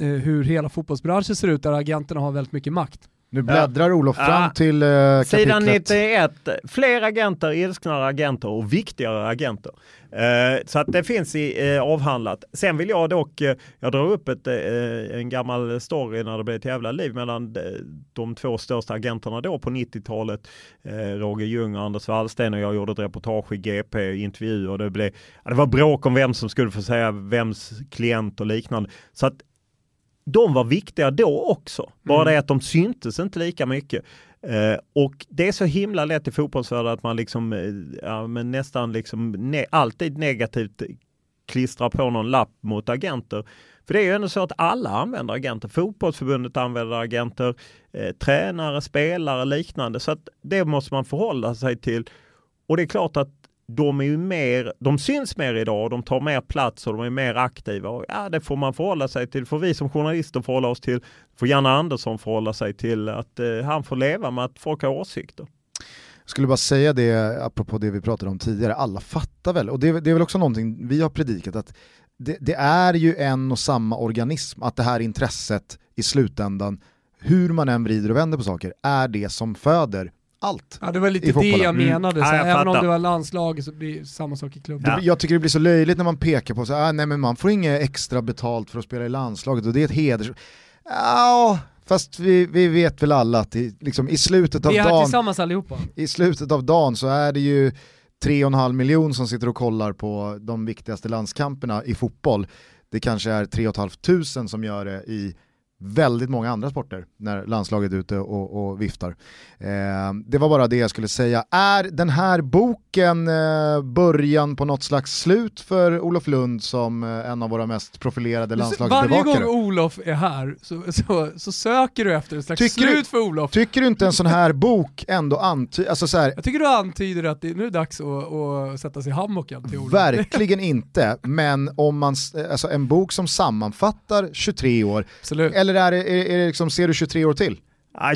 eh, hur hela fotbollsbranschen ser ut där agenterna har väldigt mycket makt. Nu bläddrar Olof fram Ja. till eh, Sidan kapitlet. 91, fler agenter, ilsknare agenter och viktigare agenter. Eh, så att det finns i, eh, avhandlat. Sen vill jag dock, eh, jag drar upp ett, eh, en gammal story när det blev ett jävla liv mellan de, de två största agenterna då på 90-talet. Eh, Roger Ljung och Anders Wallsten och jag gjorde ett reportage i GP, intervju och det, blev, ja, det var bråk om vem som skulle få säga vems klient och liknande. Så att de var viktiga då också. Bara Mm. det att de syntes inte lika mycket. Eh, och det är så himla lätt i fotbollsvärlden att man liksom, eh, ja, men nästan liksom ne- alltid negativt klistrar på någon lapp mot agenter. För det är ju ändå så att alla använder agenter. Fotbollsförbundet använder agenter, eh, tränare, spelare, liknande. Så att det måste man förhålla sig till. Och det är klart att de är ju mer, de syns mer idag och de tar mer plats och de är mer aktiva. Och ja, det får man förhålla sig till. får vi som journalister förhålla oss till. får Janne Andersson förhålla sig till att eh, han får leva med att folk har åsikter. Jag skulle bara säga det, apropå det vi pratade om tidigare, alla fattar väl, och det, det är väl också någonting vi har predikat, att det, det är ju en och samma organism, att det här intresset i slutändan, hur man än vrider och vänder på saker, är det som föder allt. Ja, det var lite det jag Mm. menade, Ja, så jag även om fattar. du har landslag så blir det samma sak i klubben. Ja. Jag tycker det blir så löjligt när man pekar på så ah, nej men man får inget extra betalt för att spela i landslaget och det är ett heders... Ja, fast vi, vi vet väl alla att i, liksom, i, slutet av Vi är här dagen, tillsammans allihopa. i slutet av dagen så är det ju 3,5 miljon som sitter och kollar på de viktigaste landskamperna i fotboll. Det kanske är 3 500 som gör det i väldigt många andra sporter när landslaget är ute och, och viftar. Eh, det var bara det jag skulle säga. Är den här boken eh, början på något slags slut för Olof Lund som eh, en av våra mest profilerade Varje landslagsbevakare? gång Olof är här så, så, så söker du efter ett slags Tycker du- slut för Olof. Tycker du inte en sån här bok ändå antyder, alltså så här, Jag tycker du antyder att det, nu är det dags att, att sätta sig i hammocken till Olof. Verkligen inte, men om man, alltså en bok som sammanfattar 23 år, Absolut eller är det, är, är det liksom, ser du 23 år till?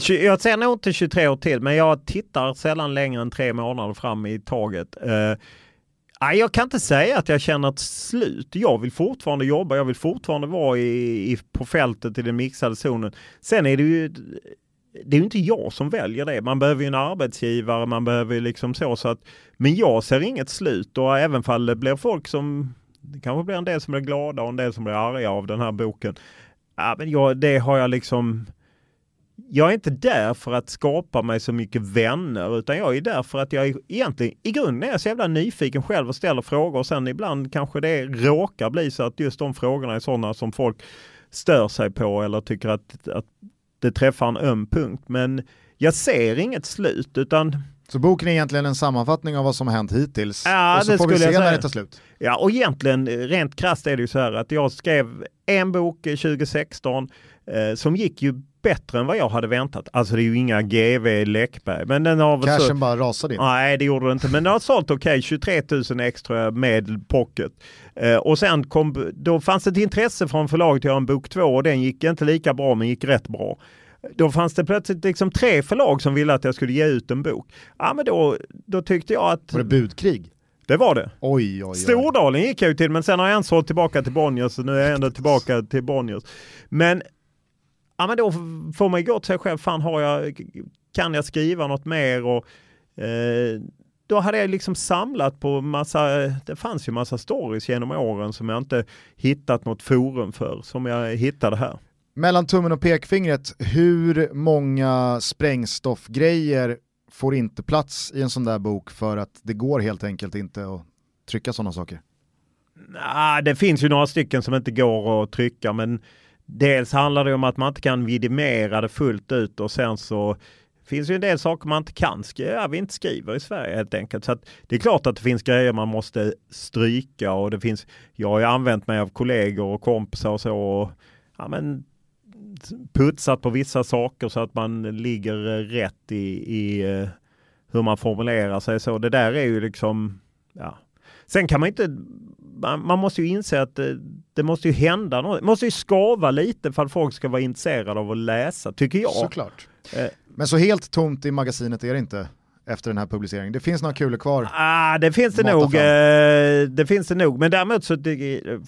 Jag ser nog inte 23 år till, men jag tittar sällan längre än tre månader fram i taget. Eh, nej, jag kan inte säga att jag känner ett slut. Jag vill fortfarande jobba, jag vill fortfarande vara i, i, på fältet i den mixade zonen. Sen är det ju det är ju inte jag som väljer det. Man behöver ju en arbetsgivare, man behöver ju liksom så. så att, men jag ser inget slut och även fall det blir folk som, det kanske blir en del som blir glada och en del som blir arga av den här boken. Ja, men jag, det har jag liksom, jag är inte där för att skapa mig så mycket vänner utan jag är där för att jag egentligen i grunden är jag så jävla nyfiken själv och ställer frågor och sen ibland kanske det råkar bli så att just de frågorna är sådana som folk stör sig på eller tycker att, att det träffar en öm punkt. Men jag ser inget slut utan så boken är egentligen en sammanfattning av vad som har hänt hittills, Ja, och så får vi se när det tar slut. Ja, och egentligen eh, rent krasst är det ju så här att jag skrev en bok eh, 2016 eh, som gick ju bättre än vad jag hade väntat. Alltså det är ju inga GV Läckberg, men den har väl så... Cashen bara rasade in. Nej, det gjorde det inte, men det har sålt okej, 23 000 extra med pocket. Eh, och sen kom, då fanns det ett intresse från förlaget att göra en bok två och den gick inte lika bra men gick rätt bra. Då fanns det plötsligt liksom tre förlag som ville att jag skulle ge ut en bok. Ja men då, då tyckte jag att... Var det budkrig? Det var det. Oj, oj, oj. Stordalen gick jag ju till men sen har jag en sålt tillbaka till Bonniers så nu är jag ändå tillbaka till Bonniers. Men, ja, men då får man ju gå till sig själv, fan har jag, kan jag skriva något mer? Och, eh, då hade jag liksom samlat på massa, det fanns ju massa stories genom åren som jag inte hittat något forum för, som jag hittade här. Mellan tummen och pekfingret, hur många sprängstoffgrejer får inte plats i en sån där bok för att det går helt enkelt inte att trycka sådana saker? Nah, det finns ju några stycken som inte går att trycka men dels handlar det om att man inte kan vidimera det fullt ut och sen så finns ju en del saker man inte kan skriva, vi inte skriver i Sverige helt enkelt. Så det är klart att det finns grejer man måste stryka och det finns, jag har ju använt mig av kollegor och kompisar och så och ja, men, putsat på vissa saker så att man ligger rätt i, i uh, hur man formulerar sig. Så det där är ju liksom, ja. Sen kan man inte, man, man måste ju inse att det, det, måste ju hända något. Det måste ju skava lite för att folk ska vara intresserade av att läsa, tycker jag. Såklart. Eh. Men så helt tomt i magasinet är det inte? Efter den här publiceringen? Det finns några kulor kvar? Ah, det finns det nog. Eh, det finns det nog. Men däremot så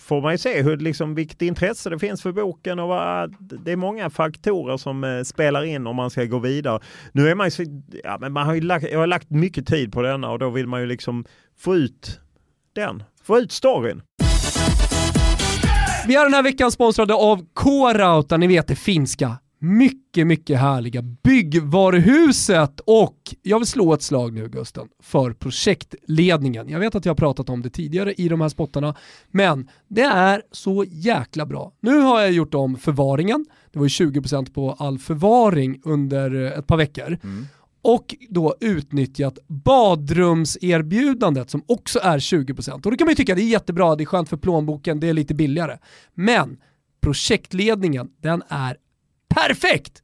får man ju se hur, liksom, vilket intresse det finns för boken och vad, det är många faktorer som eh, spelar in om man ska gå vidare. Nu är man ju ja, men man har ju lagt, jag har lagt mycket tid på denna och då vill man ju liksom få ut den, få ut storyn. Vi är den här veckan sponsrade av K-Rauta, ni vet det finska mycket, mycket härliga byggvaruhuset och jag vill slå ett slag nu Gusten för projektledningen. Jag vet att jag har pratat om det tidigare i de här spottarna, men det är så jäkla bra. Nu har jag gjort om förvaringen, det var ju 20% på all förvaring under ett par veckor. Mm. Och då utnyttjat badrumserbjudandet som också är 20%. Och då kan man ju tycka det är jättebra, det är skönt för plånboken, det är lite billigare. Men projektledningen, den är Perfekt!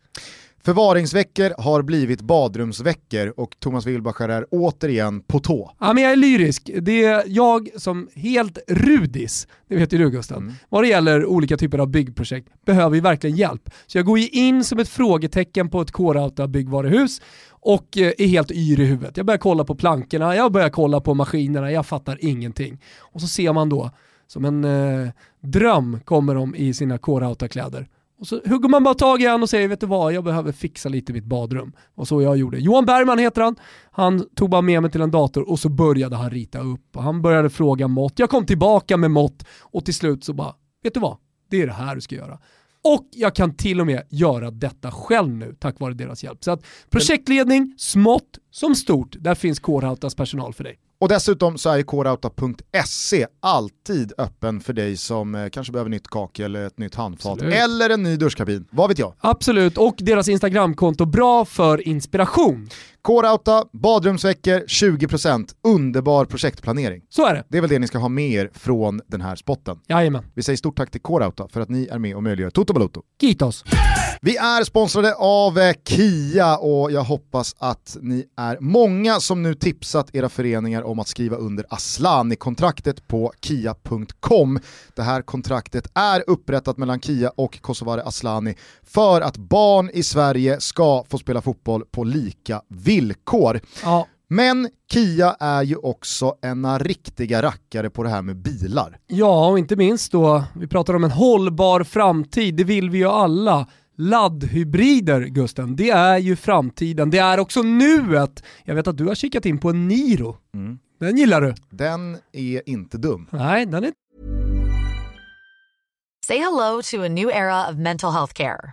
Förvaringsveckor har blivit badrumsveckor och Thomas Wilbacher är återigen på tå. Ja men jag är lyrisk. Det är jag som helt rudis, det vet ju du Gusten, mm. vad det gäller olika typer av byggprojekt behöver ju verkligen hjälp. Så jag går ju in som ett frågetecken på ett K-Rauta byggvaruhus och eh, är helt yr i huvudet. Jag börjar kolla på plankorna, jag börjar kolla på maskinerna, jag fattar ingenting. Och så ser man då, som en eh, dröm kommer de i sina K-Rauta-kläder och så hugger man bara tag i honom och säger, vet du vad, jag behöver fixa lite i mitt badrum. Och så jag gjorde. Johan Bergman heter han. Han tog bara med mig till en dator och så började han rita upp. Och han började fråga mått. Jag kom tillbaka med mått och till slut så bara, vet du vad, det är det här du ska göra. Och jag kan till och med göra detta själv nu tack vare deras hjälp. Så att projektledning, smått som stort, där finns Kårhaltas personal för dig. Och dessutom så är ju kårauta.se alltid öppen för dig som eh, kanske behöver nytt kakel, eller ett nytt handfat Absolut. eller en ny duschkabin. Vad vet jag? Absolut, och deras Instagramkonto bra för inspiration. Kårauta, badrumsveckor, 20%, underbar projektplanering. Så är det. Det är väl det ni ska ha med er från den här spotten. Jajamän. Vi säger stort tack till Kårauta för att ni är med och möjliggör Toto Balotto. Kitos. Vi är sponsrade av eh, Kia och jag hoppas att ni är många som nu tipsat era föreningar om att skriva under Aslani-kontraktet på kia.com. Det här kontraktet är upprättat mellan Kia och Kosovare Aslani för att barn i Sverige ska få spela fotboll på lika villkor. Ja. Men Kia är ju också ena riktiga rackare på det här med bilar. Ja, och inte minst då, vi pratar om en hållbar framtid, det vill vi ju alla laddhybrider Gusten, det är ju framtiden. Det är också nuet. Jag vet att du har kikat in på en Niro. Mm. Den gillar du. Den är inte dum. Nej, den är Say hello to a new era of mental health care.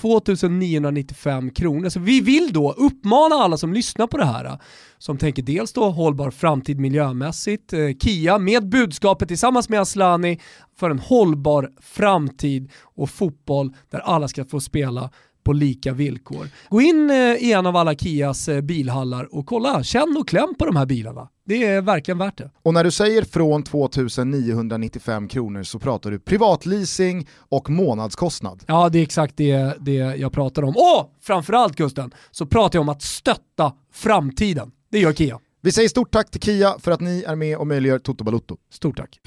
2995 kronor. Så vi vill då uppmana alla som lyssnar på det här, som tänker dels då hållbar framtid miljömässigt, eh, Kia med budskapet tillsammans med Aslani för en hållbar framtid och fotboll där alla ska få spela på lika villkor. Gå in eh, i en av alla Kias eh, bilhallar och kolla, känn och kläm på de här bilarna. Det är verkligen värt det. Och när du säger från 2995 kronor så pratar du privatleasing och månadskostnad. Ja, det är exakt det, det jag pratar om. Och framförallt Gusten, så pratar jag om att stötta framtiden. Det gör Kia. Vi säger stort tack till Kia för att ni är med och möjliggör Toto Balutto. Stort tack.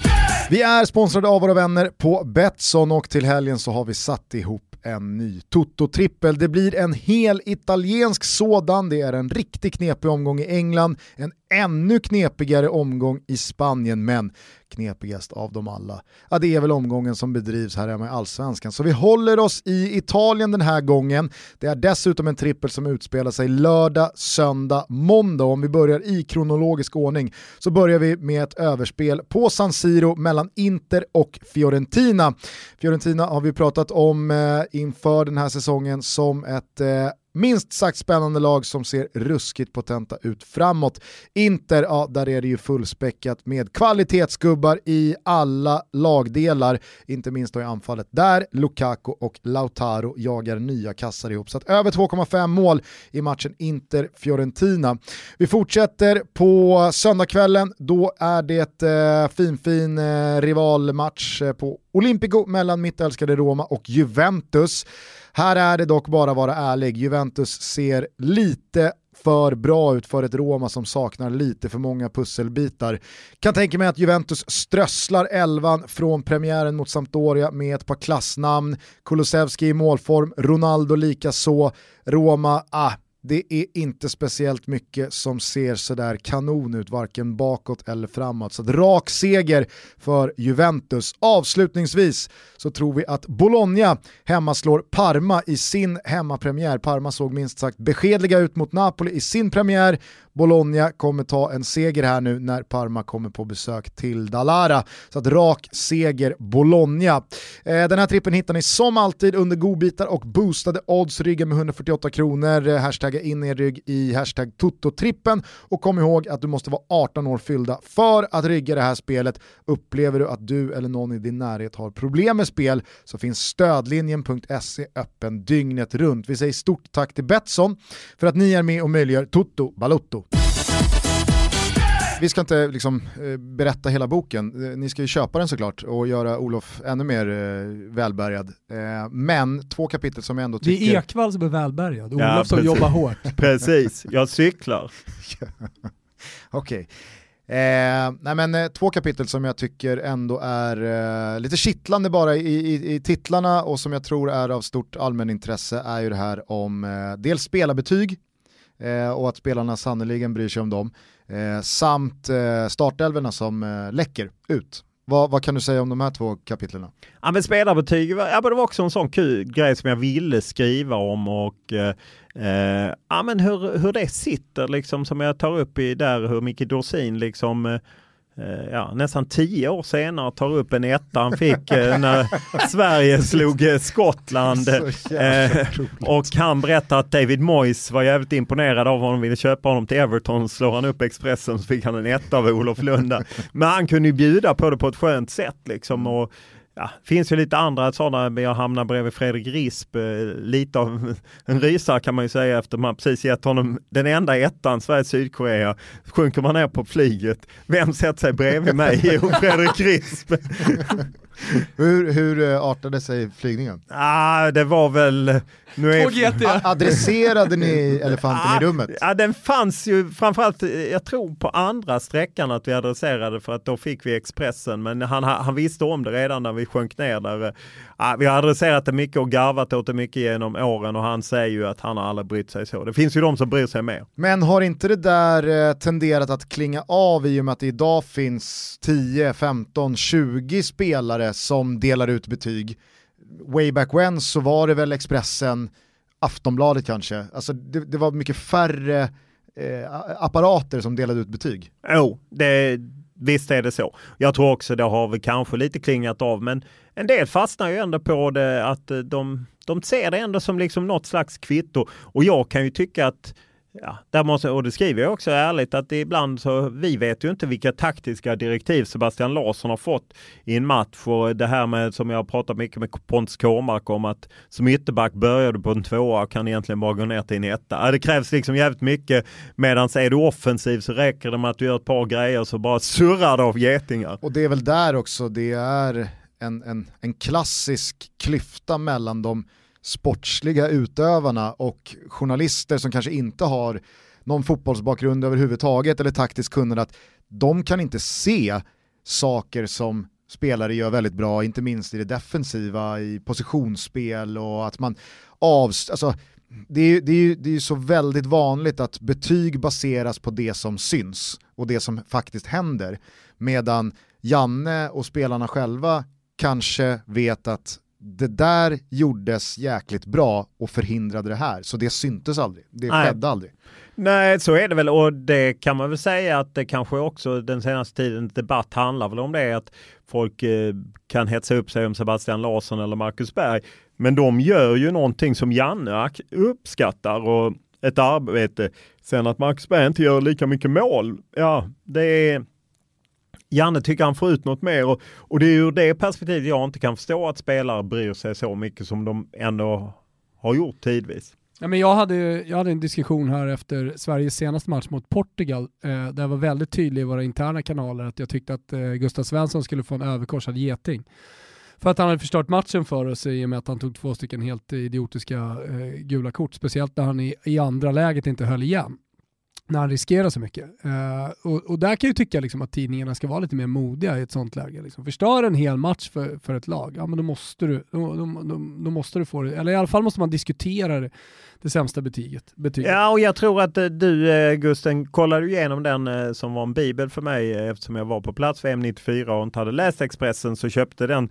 Vi är sponsrade av våra vänner på Betsson och till helgen så har vi satt ihop en ny Toto-trippel. Det blir en hel italiensk sådan, det är en riktigt knepig omgång i England, en ännu knepigare omgång i Spanien, men knepigast av dem alla. Ja, det är väl omgången som bedrivs här hemma i Allsvenskan. Så vi håller oss i Italien den här gången. Det är dessutom en trippel som utspelar sig lördag, söndag, måndag. Om vi börjar i kronologisk ordning så börjar vi med ett överspel på San Siro mellan Inter och Fiorentina. Fiorentina har vi pratat om eh, inför den här säsongen som ett eh, minst sagt spännande lag som ser ruskigt potenta ut framåt. Inter, ja där är det ju fullspäckat med kvalitetsgubbar i alla lagdelar, inte minst då i anfallet där Lukaku och Lautaro jagar nya kassar ihop. Så att över 2,5 mål i matchen Inter-Fiorentina. Vi fortsätter på söndagskvällen, då är det eh, finfin eh, rivalmatch eh, på Olympico mellan mitt älskade Roma och Juventus. Här är det dock bara att vara ärlig, Juventus ser lite för bra ut för ett Roma som saknar lite för många pusselbitar. Kan tänka mig att Juventus strösslar elvan från premiären mot Sampdoria med ett par klassnamn. Kulusevski i målform, Ronaldo likaså. Roma, ah, det är inte speciellt mycket som ser sådär kanon ut, varken bakåt eller framåt. Så rak seger för Juventus. Avslutningsvis så tror vi att Bologna hemma slår Parma i sin hemmapremiär. Parma såg minst sagt beskedliga ut mot Napoli i sin premiär. Bologna kommer ta en seger här nu när Parma kommer på besök till Dalara. Så att rak seger Bologna. Eh, den här trippen hittar ni som alltid under godbitar och boostade odds, ryggen med 148 kronor. Eh, hashtagga in er rygg i hashtag Toto-trippen och kom ihåg att du måste vara 18 år fyllda för att rygga det här spelet. Upplever du att du eller någon i din närhet har problem med spel så finns stödlinjen.se öppen dygnet runt. Vi säger stort tack till Betsson för att ni är med och möjliggör Toto Balotto. Vi ska inte liksom, eh, berätta hela boken, eh, ni ska ju köpa den såklart och göra Olof ännu mer eh, välbärgad. Men två kapitel som jag ändå tycker... Det är Ekvall som är välbärgad, Olof Ja, som jobbar hårt. Precis, jag cyklar. Okej. Eh, nej men, eh, två kapitel som jag tycker ändå är eh, lite kittlande bara i, i, i titlarna och som jag tror är av stort allmänintresse är ju det här om eh, dels spelarbetyg eh, och att spelarna sannoliken bryr sig om dem eh, samt eh, startelverna som eh, läcker ut. Vad, vad kan du säga om de här två kapitlen? Ja men spelarbetyg, var- ja, men det var också en sån kul grej som jag ville skriva om och eh, eh, ja, men hur, hur det sitter liksom som jag tar upp i där hur Micke Dorsin liksom eh, Ja, nästan tio år senare tar upp en etta han fick eh, när Sverige slog eh, Skottland. Eh, och han berättar att David Moyes var jävligt imponerad av honom, ville köpa honom till Everton, slår han upp Expressen så fick han en etta av Olof Lunda. Men han kunde ju bjuda på det på ett skönt sätt liksom. Och, Ja, finns ju lite andra sådana, men jag hamnar bredvid Fredrik Risp, eh, lite av en rysare kan man ju säga efter man precis gett honom den enda ettan, Sverige-Sydkorea. Sjunker man ner på flyget, vem sätter sig bredvid mig? Jo, Fredrik Risp. hur, hur eh, artade sig flygningen? Ah, det var väl... Nu är, adresserade ni elefanten i rummet? Ja, den fanns ju framförallt, eh, jag tror på andra sträckan att vi adresserade för att då fick vi Expressen. Men han, han visste om det redan när vi sjönk ner där. Ja, vi har adresserat det mycket och garvat åt det mycket genom åren och han säger ju att han har aldrig brytt sig så. Det finns ju de som bryr sig mer. Men har inte det där eh, tenderat att klinga av i och med att det idag finns 10, 15, 20 spelare som delar ut betyg? Way back when så var det väl Expressen, Aftonbladet kanske, alltså det, det var mycket färre eh, apparater som delade ut betyg. Jo, det, visst är det så. Jag tror också det har vi kanske lite klingat av, men en del fastnar ju ändå på det att eh, de, de ser det ändå som liksom något slags kvitto. Och jag kan ju tycka att Ja, där måste, och det skriver jag också ärligt att ibland så, vi vet ju inte vilka taktiska direktiv Sebastian Larsson har fått i en match och det här med som jag har pratat mycket med Pontus Kåmark om att som ytterback börjar du på en tvåa och kan egentligen bara gå ner till en etta. Ja, det krävs liksom jävligt mycket medan är du offensiv så räcker det med att du gör ett par grejer så bara surrar det av getingar. Och det är väl där också det är en, en, en klassisk klyfta mellan de sportsliga utövarna och journalister som kanske inte har någon fotbollsbakgrund överhuvudtaget eller taktiskt kunnande att de kan inte se saker som spelare gör väldigt bra, inte minst i det defensiva, i positionsspel och att man avstår, Alltså, det är, det, är, det är så väldigt vanligt att betyg baseras på det som syns och det som faktiskt händer. Medan Janne och spelarna själva kanske vet att det där gjordes jäkligt bra och förhindrade det här, så det syntes aldrig. Det Nej. skedde aldrig. Nej, så är det väl och det kan man väl säga att det kanske också den senaste tidens debatt handlar väl om det att folk eh, kan hetsa upp sig om Sebastian Larsson eller Marcus Berg. Men de gör ju någonting som Janne uppskattar och ett arbete. Sen att Marcus Berg inte gör lika mycket mål, ja det är Janne tycker han får ut något mer och, och det är ur det perspektivet jag inte kan förstå att spelare bryr sig så mycket som de ändå har gjort tidvis. Ja, men jag, hade, jag hade en diskussion här efter Sveriges senaste match mot Portugal eh, där jag var väldigt tydlig i våra interna kanaler att jag tyckte att eh, Gustav Svensson skulle få en överkorsad geting. För att han hade förstört matchen för oss i och med att han tog två stycken helt idiotiska eh, gula kort, speciellt när han i, i andra läget inte höll igen när han riskerar så mycket. Uh, och, och, där kan jag tycka liksom att tidningarna ska vara lite mer modiga i ett sånt läge. Liksom. Förstör en hel match för, för ett lag, ja men då måste du, då, då, då, då måste du få det, eller i alla fall måste man diskutera det, det sämsta betyget, betyget. Ja, och jag tror att eh, du eh, Gusten kollade igenom den som var en bibel för mig eftersom jag var på plats för M94 och inte hade läst Expressen så köpte den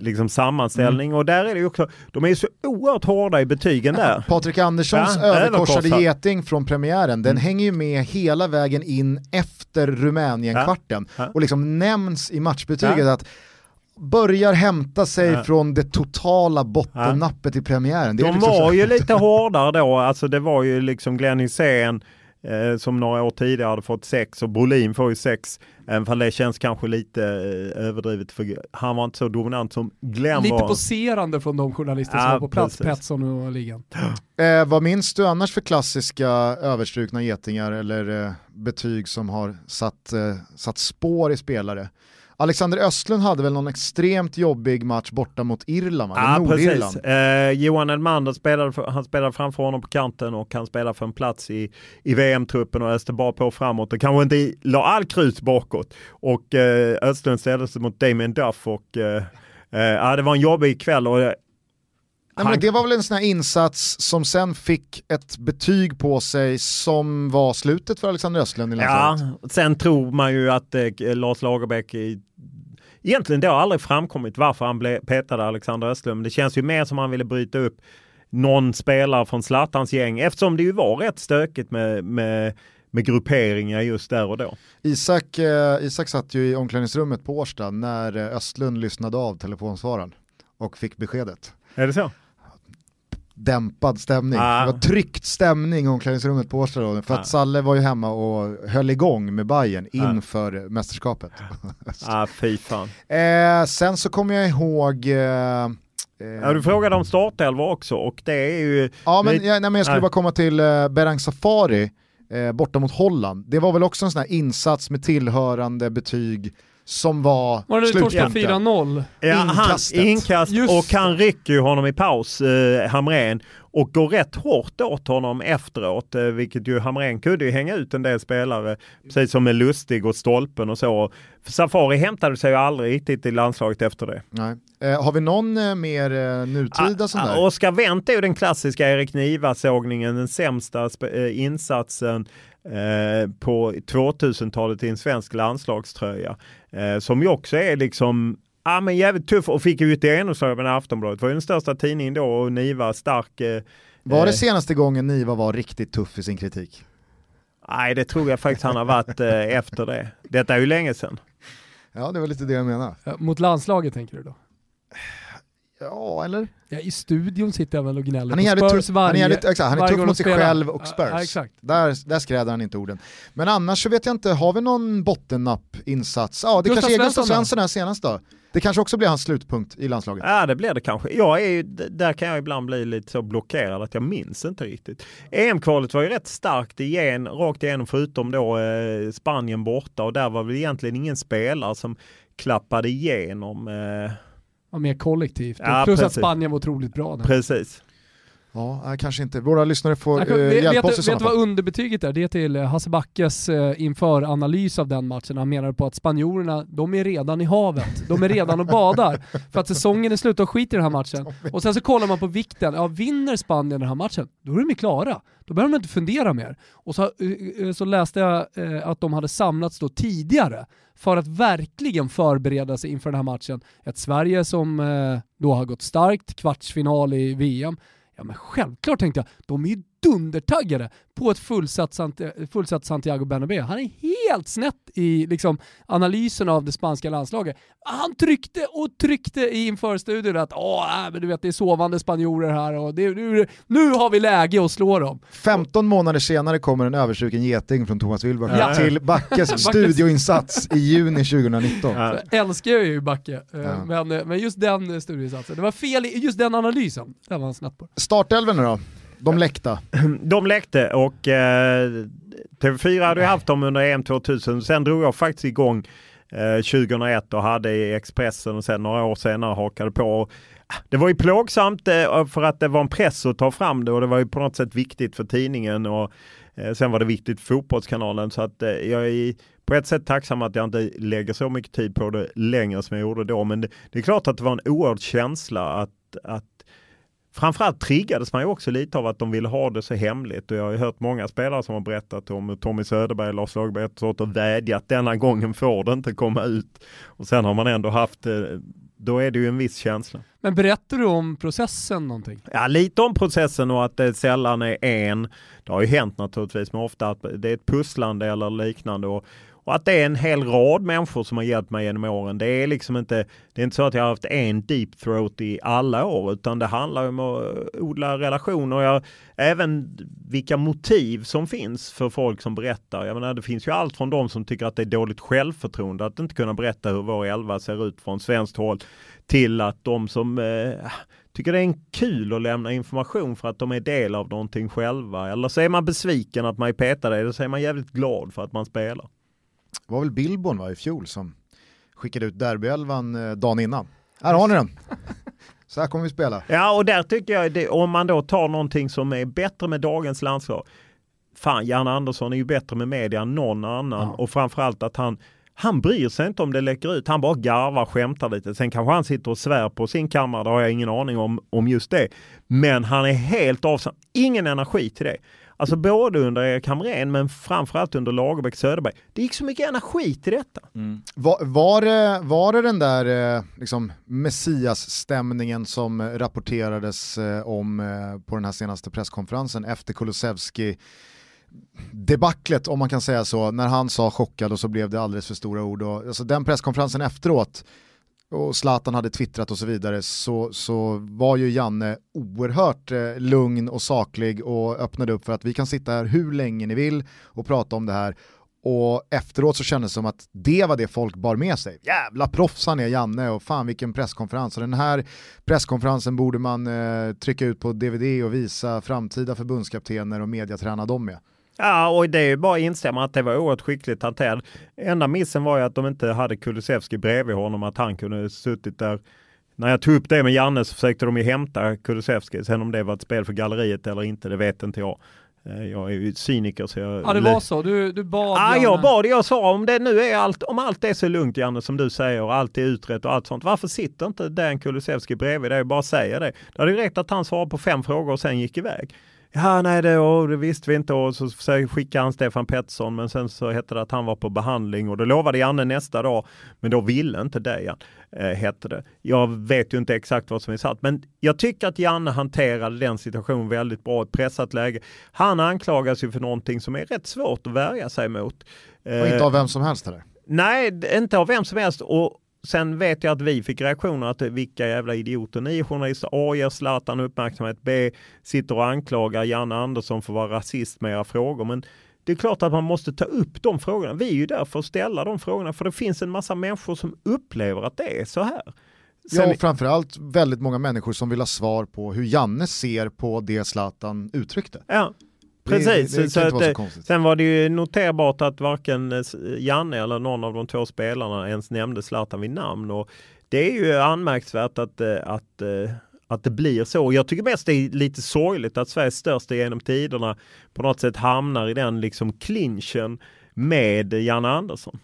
liksom sammanställning och där är det ju också, de är ju så oerhört hårda i betygen där. Patrik Anderssons Ja, överkorsade överkorsad. geting från premiären, den hänger ju med hela vägen in efter Rumänien-kvarten Ja. och liksom nämns i matchbetyget Ja. att börjar hämta sig Ja. från det totala bottennappet i premiären. Det De liksom var ju lite hårdare då, alltså det var ju liksom Glenn Hysén eh, som några år tidigare hade fått sex och Brolin får ju sex. Även fall det känns kanske lite eh, överdrivet för han var inte så dominant som Glenn Lite var. poserande från de journalister som Ja, var på plats, precis. Petson och ligan. Eh, vad minns du annars för klassiska överstrukna getingar eller eh, betyg som har satt, eh, satt spår i spelare? Alexander Östlund hade väl någon extremt jobbig match borta mot Irland, va? Ja, Nordirland. precis. Eh, Johan Elmander spelade, för, han spelade framför honom på kanten och han spelade för en plats i, i VM-truppen och öste bara på framåt och kanske inte la all krut bakåt. Och eh, Östlund ställde sig mot Damien Duff och eh, eh, det var en jobbig kväll. Och, Nej, men det var väl en sån här insats som sen fick ett betyg på sig som var slutet för Alexander Östlund i Ja, landslaget. sen tror man ju att eh, Lars Lagerbäck i, Egentligen det har aldrig framkommit varför han blev petade Alexander Östlund. Det känns ju mer som han ville bryta upp någon spelare från Zlatans gäng eftersom det ju var rätt stökigt med, med, med grupperingar just där och då. Isak, eh, Isak satt ju i omklädningsrummet på Årsta när eh, Östlund lyssnade av telefonsvararen och fick beskedet. Är det så? Dämpad stämning, Ah. det var tryckt stämning i omklädningsrummet på Årsta då, för att Ah. Salle var ju hemma och höll igång med Bayern inför mästerskapet. Ah, fy fan. Eh, sen så kommer jag ihåg... Eh, eh, Ja, du frågade om startelvor också och det är ju... Ja men, jag, nej, men jag skulle Nej. bara komma till eh, Berang Safari eh, borta mot Holland. Det var väl också en sån här insats med tillhörande betyg som var, Var det torska slutpunkten. 4-0? Ja, han, Inkastet. inkast Just och han rycker ju honom i paus, eh, Hamrén, och går rätt hårt åt honom efteråt, eh, vilket ju Hamrén kunde ju hänga ut en del spelare, precis som med Lustig och Stolpen och så. Safari hämtade sig ju aldrig riktigt i landslaget efter det. Nej. Eh, har vi någon eh, mer eh, nutida sån där? Ah, Oskar Wendt är ju den klassiska Erik Niva-sågningen, den sämsta eh, insatsen eh, på 2000-talet i en svensk landslagströja. Eh, som ju också är liksom Ja men jävligt tuff och fick ju ett genomslag med Aftonbladet. var ju den största tidningen då och Niva stark. Eh, Var det eh, senaste gången Niva var riktigt tuff i sin kritik? Nej det tror jag faktiskt han har varit eh, efter det. Detta är ju länge sedan. Ja, det var lite det jag menade. Mot landslaget tänker du då? Ja, eller? Ja, I studion sitter jag väl och gnäller Han är på jävligt Spurs tuff, varje, han är jävligt, exakt, han är tuff mot sig själv och Spurs. Ja, exakt. Där, där skrädar han inte orden. Men annars så vet jag inte, har vi någon bottennapp-insats? Ja, det Gustav kanske är Gustav Svensson här senast då. Det kanske också blir hans slutpunkt i landslaget. Ja det blir det kanske. Jag är där kan jag ibland bli lite så blockerad att jag minns inte riktigt. EM-kvalet var ju rätt starkt igen, rakt igenom förutom då eh, Spanien borta och där var väl egentligen ingen spelare som klappade igenom. Eh, Mer kollektivt. Ja, Plus att precis. Spanien var otroligt bra. Där. precis. Ja, kanske inte. Våra lyssnare får kan- eh, hjälpa vet, oss i vet du vad underbetyget är? Det är till eh, Hasse Backes eh, inför analys av den matchen. Han menar på att spanjorerna, de är redan i havet. De är redan och badar. För att säsongen är slut och skit i den här matchen. Och sen så kollar man på vikten. Ja, vinner Spanien den här matchen, då är de ju klara. Då behöver man inte fundera mer. Och så, eh, eh, så läste jag eh, att de hade samlats då tidigare för att verkligen förbereda sig inför den här matchen. Ett Sverige som eh, då har gått starkt, kvartsfinal i VM. Ja men självklart tänkte jag, de är ju dundertaggade på ett fullsatt, fullsatt Santiago Bernabéu. Han är helt snett i liksom, analysen av det spanska landslaget. Han tryckte och tryckte i införstudion att Åh, äh, men du vet det är sovande spanjorer här och det, nu, nu har vi läge att slå dem. 15 månader senare kommer en överstruken geting från Thomas Wilbach Ja. till Backes studioinsats i juni 2019. Ja. Så älskar jag ju Backe, eh, Ja. men, eh, men just den eh, studieinsatsen, det var fel i just den analysen. Där var han snett på. Startelven nu då? De läckta. De läckte och eh, TV4 hade ju haft dem under EM 2000. Sen drog jag faktiskt igång eh, 2001 och hade i Expressen och sen några år senare hakade på. Och, ah, Det var ju plågsamt eh, för att det var en press att ta fram det och det var ju på något sätt viktigt för tidningen och eh, sen var det viktigt för fotbollskanalen så att eh, jag är på ett sätt tacksam att jag inte lägger så mycket tid på det längre som jag gjorde då. Men det, det är klart att det var en oerhörd känsla att, att Framförallt triggades man ju också lite av att de ville ha det så hemligt och jag har ju hört många spelare som har berättat om hur Tommy Söderberg och Lars Lagerbäck har stått och vädjat denna gången får det inte komma ut. Och sen har man ändå haft, eh, då är det ju en viss känsla. Men berättar du om processen någonting? Ja, lite om processen och att det sällan är en. Det har ju hänt naturligtvis, men ofta att det är ett pusslande eller liknande. Och, och att det är en hel rad människor som har hjälpt mig genom åren. Det är liksom inte, det är inte så att jag har haft en deep throat i alla år, utan det handlar om att odla relationer. Jag, även vilka motiv som finns för folk som berättar. Jag menar, det finns ju allt från de som tycker att det är dåligt självförtroende att inte kunna berätta hur vår elva ser ut från svenskt håll till att de som eh, tycker det är en kul att lämna information för att de är del av någonting själva. Eller så är man besviken att man är petad eller så är man jävligt glad för att man spelar. Det var väl Billborn va, i fjol som skickade ut derbyelvan eh, dagen innan. Här har ni den. Så här kommer vi spela. Ja, och där tycker jag, det, om man då tar någonting som är bättre med dagens landslag. Fan, Jan Andersson är ju bättre med media än någon annan Ja. och framförallt att han han bryr sig inte om det läcker ut, han bara garvar, skämtar lite. Sen kanske han sitter och svär på sin kammare, det har jag ingen aning om, om just det. Men han är helt avsatt, ingen energi till det. Alltså både under Erik Hamrén men framförallt under Lagerbäck Söderberg. Det gick så mycket energi till detta. Var, var, det, var det den där eh, liksom, Messias-stämningen som eh, rapporterades eh, om eh, på den här senaste presskonferensen efter Kulusevski debaclet om man kan säga så, när han sa chockad och så blev det alldeles för stora ord. Och, alltså, den presskonferensen efteråt, och Zlatan hade twittrat och så vidare, så, så var ju Janne oerhört eh, lugn och saklig och öppnade upp för att vi kan sitta här hur länge ni vill och prata om det här. Och efteråt så kändes det som att det var det folk bar med sig. Jävla proffs han är Janne och fan vilken presskonferens. Och den här presskonferensen borde man eh, trycka ut på DVD och visa framtida förbundskaptener och mediaträna dem med. Ja, och det är ju bara att instämma att det var oerhört skickligt hanterat. Enda missen var ju att de inte hade Kulusevski bredvid honom, att han kunde suttit där. När jag tog upp det med Janne så försökte de ju hämta Kulusevski. Sen om det var ett spel för galleriet eller inte, det vet inte jag. Eh, jag är ju cyniker så jag... Ja det var så, du, du bad Ja, Janne. jag bad, jag sa om det nu är allt, om allt är så lugnt Janne som du säger och allt är utrett och allt sånt. Varför sitter inte Dan Kulusevski bredvid dig och bara säger det? Det hade ju räckt att han svarade på fem frågor och sen gick iväg. Ja, nej, det, och det visste vi inte och så skickade han Stefan Pettersson men sen så hette det att han var på behandling och då lovade Janne nästa dag men då ville inte Dejan, eh, hette det. Jag vet ju inte exakt vad som är satt men jag tycker att Janne hanterade den situationen väldigt bra, ett pressat läge. Han anklagas ju för någonting som är rätt svårt att värja sig mot. Och inte av vem som helst heller. Nej, inte av vem som helst. Och sen vet jag att vi fick reaktioner att vilka jävla idioter ni är journalister. A ger Zlatan uppmärksamhet. B sitter och anklagar Janne Andersson för att vara rasist med era frågor. Men det är klart att man måste ta upp de frågorna. Vi är ju där för att ställa de frågorna för det finns en massa människor som upplever att det är så här. Ja, Sen, och framförallt väldigt många människor som vill ha svar på hur Janne ser på det Zlatan uttryckte. ja, precis. Det, det, Så kan att så. Sen var det ju noterbart att varken eh, Janne eller någon av de två spelarna ens nämnde Zlatan vid namn. Och det är ju anmärkningsvärt att, eh, att, eh, att det blir så. Jag tycker mest det är lite sorgligt att Sveriges största genom tiderna på något sätt hamnar i den liksom clinchen med Janne Andersson.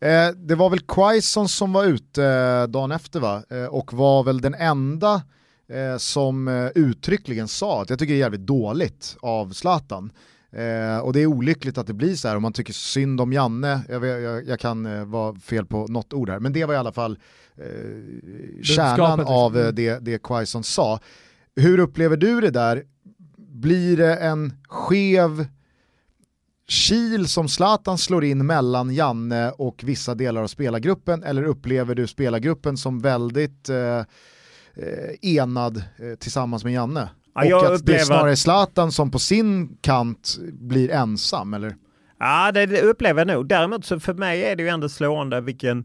Eh, det var väl Quaison som var ute eh, dagen efter va? Eh, och var väl den enda eh, som eh, uttryckligen sa att jag tycker det är jävligt dåligt av Zlatan. Eh, och det är olyckligt att det blir så här om man tycker synd om Janne, jag, jag, jag kan eh, vara fel på något ord här, men det var i alla fall eh, kärnan liksom. av eh, Mm. det, det Quaison sa. Hur upplever du det där? Blir det en skev kil som Zlatan slår in mellan Janne och vissa delar av spelargruppen eller upplever du spelargruppen som väldigt eh, enad eh, tillsammans med Janne? Ja, och jag att det upplever- snarare är Zlatan som på sin kant blir ensam eller? Ja, det, det upplever jag nog. Däremot så för mig är det ju ändå slående vilken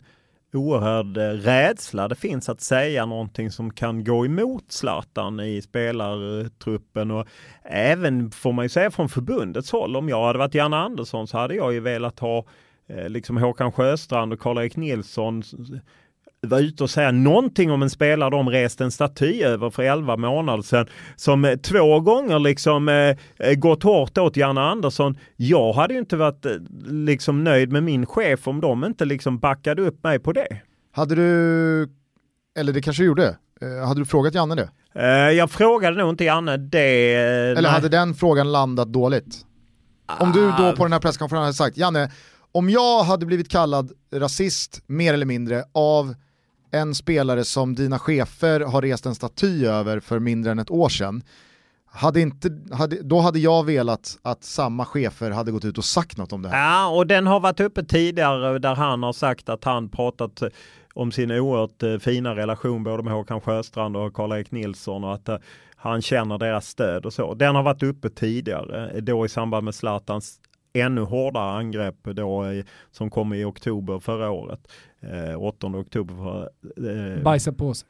oerhörd eh, rädsla det finns att säga någonting som kan gå emot Zlatan i spelartruppen och även får man ju säga från förbundets håll. Om jag hade varit Janne Andersson så hade jag ju velat ha eh, liksom Håkan Sjöstrand och Karl-Erik Nilsson var ute och säga någonting om en spelare de reste en staty över för 11 månader sedan som eh, två gånger liksom eh, eh, gått hårt åt Janne Andersson. Jag hade ju inte varit eh, liksom nöjd med min chef om de inte liksom backade upp mig på det. Hade du, eller det kanske du gjorde, eh, hade du frågat Janne det? Jag frågade nog inte Janne det. Eller nej. hade den frågan landat dåligt? Om du då på den här presskonferensen hade sagt, Janne, om jag hade blivit kallad rasist mer eller mindre av en spelare som dina chefer har rest en staty över för mindre än ett år sedan, hade inte, hade, då hade jag velat att samma chefer hade gått ut och sagt något om det här. Ja, och den har varit uppe tidigare där han har sagt att han pratat eh, om sin oerhört eh, fina relation både med Håkan Sjöstrand och Karl-Erik Nilsson och att eh, han känner deras stöd och så. Den har varit uppe tidigare, då i samband med Zlatans ännu hårdare angrepp då, som kom i oktober förra året. Eh, 8 oktober. För, eh, Bajsa på sig.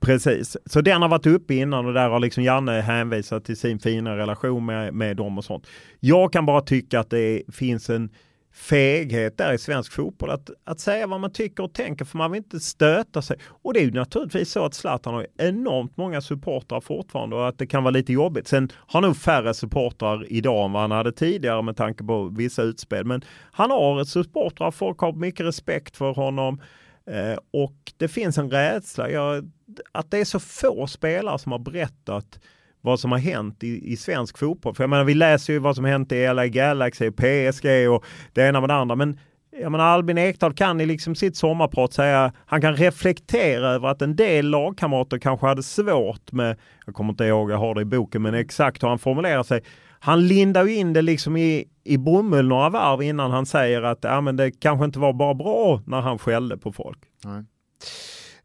Precis, så den har varit uppe innan och där har liksom Janne hänvisat till sin fina relation med, med dem och sånt. Jag kan bara tycka att det finns en feghet där i svensk fotboll att, att säga vad man tycker och tänker för man vill inte stöta sig. Och det är ju naturligtvis så att Zlatan har enormt många supportrar fortfarande och att det kan vara lite jobbigt. Sen har nog färre supportrar idag än vad han hade tidigare med tanke på vissa utspel. Men han har supportrar, folk har mycket respekt för honom. Eh, och det finns en rädsla. Jag, att det är så få spelare som har berättat vad som har hänt i, i svensk fotboll. För jag menar, vi läser ju vad som har hänt i LA Galaxy, PSG och det ena med det andra. Men jag menar, Albin Ekdal kan i liksom sitt sommarprat säga, han kan reflektera över att en del lagkamrater kanske hade svårt med, jag kommer inte ihåg, jag har det i boken, men exakt hur han formulerar sig. Han lindar ju in det liksom i, i bomull några varv innan han säger att ja, men det kanske inte var bara bra när han skällde på folk. Nej.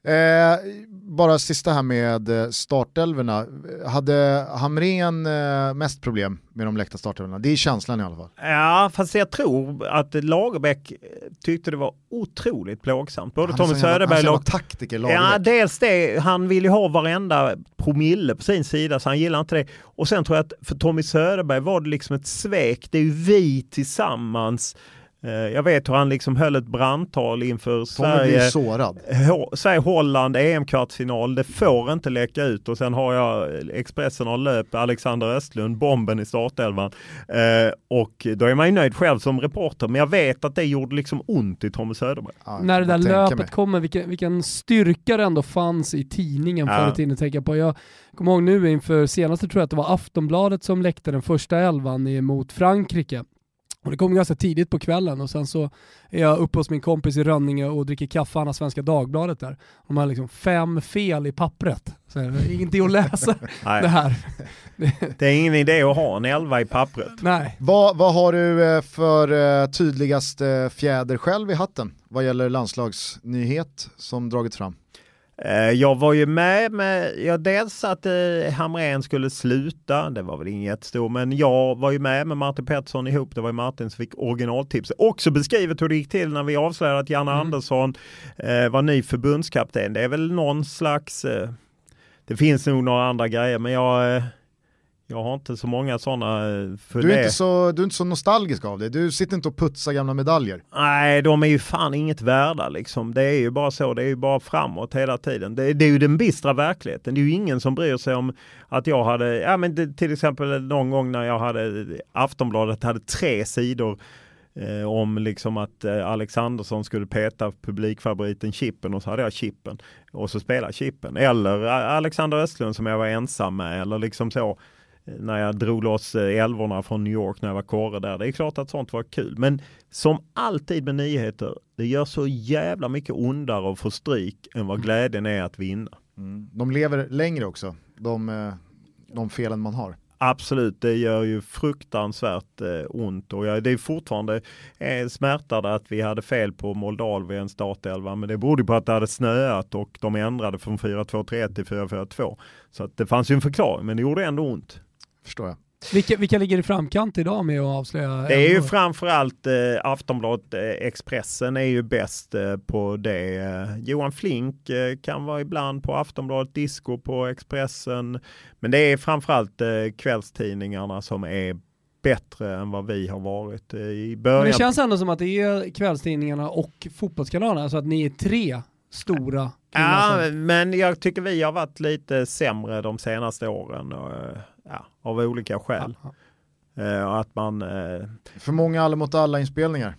Eh, bara sista här med eh, startelverna. Hade Hamren eh, mest problem med de läckta startelverna? Det är känslan i alla fall. Ja, fast jag tror att Lagerbäck tyckte det var otroligt plågsamt. Både Tommy Söderberg och taktiker, Ja, Lagerbäck. dels det. Han vill ju ha varenda promille på sin sida, så han gillar inte det. Och sen tror jag att för Tommy Söderberg var det liksom ett svek. Det är ju vi tillsammans. Eh, Jag vet hur han liksom höll ett brandtal inför Sverige. sårad. H- Sverige-Holland, EM-kvartsfinal, det får inte läcka ut och sen har jag Expressen har löp Alexander Östlund, bomben i startelvan. Eh, och då är man ju nöjd själv som reporter, men jag vet att det gjorde liksom ont i Tommy Söderberg. Ja, när det där jag tänka mig. löpet kommer, vilken, vilken styrka det ändå fanns i tidningen Ja. förr i tiden. Tänka på. Jag kommer ihåg nu inför senaste tror jag att det var Aftonbladet som läckte den första elvan i- mot Frankrike. Och det kom ganska tidigt på kvällen och sen så är jag uppe hos min kompis i Rönninge och dricker kaffe, han har Svenska Dagbladet där. De har liksom fem fel i pappret. Så det är ingenting att läsa Nej. det här. Det är ingen idé att ha en elva i pappret. Nej. Vad, vad har du eh, för eh, tydligast eh, fjäder själv i hatten vad gäller landslagsnyhet som dragits fram? Eh, Jag var ju med med, ja, dels att eh, Hamrén skulle sluta, det var väl inget jättestort, men jag var ju med med Martin Pettersson ihop, det var ju Martin som fick originaltipset. Också beskrivet hur det gick till när vi avslöjade att Janne Andersson eh, var ny förbundskapten. Det är väl någon slags, eh, det finns nog några andra grejer, men jag, eh, jag har inte så många sådana eh, för Du är, det. inte så, du är inte så nostalgisk av det, du sitter inte och putsar gamla medaljer. Nej, de är ju fan inget värda liksom. Det är ju bara så, det är ju bara framåt hela tiden. Det, det är ju den bistra verkligheten. Det är ju ingen som bryr sig om att jag hade, ja men det, till exempel någon gång när jag hade, Aftonbladet hade tre sidor eh, om liksom att eh, Alexandersson skulle peta publikfavoriten Chippen och så hade jag Chippen och så spelade Chippen. Eller eh, Alexander Östlund som jag var ensam med eller liksom så eh, när jag drog loss eh, älvorna från New York när jag var korre där. Det är klart att sånt var kul. Men som alltid med nyheter, det gör så jävla mycket ondare att få stryk än vad glädjen är att vinna. De lever längre också, de, eh, de felen man har. Absolut, det gör ju fruktansvärt eh, ont och jag, det är fortfarande eh, smärtade att vi hade fel på Moldavien startelva, men det berodde på att det hade snöat och de ändrade från 4-2-3-1 till 4-4-2. Så att det fanns ju en förklaring, men det gjorde ändå ont. Förstår jag. Vilka, vilka ligger i framkant idag med att avslöja? Det är ju framförallt eh, Aftonbladet, eh, Expressen är ju bäst eh, på det. Eh, Johan Flink eh, kan vara ibland på Aftonbladet, Disco på Expressen. Men det är framförallt eh, kvällstidningarna som är bättre än vad vi har varit eh, i Men början. det känns ändå som att det är kvällstidningarna och fotbollskanalerna, alltså att ni är tre stora killar Ja, men jag tycker vi har varit lite sämre de senaste åren. Och, ja, av olika skäl. Ja, och att man... Eh, För många alla mot alla inspelningar.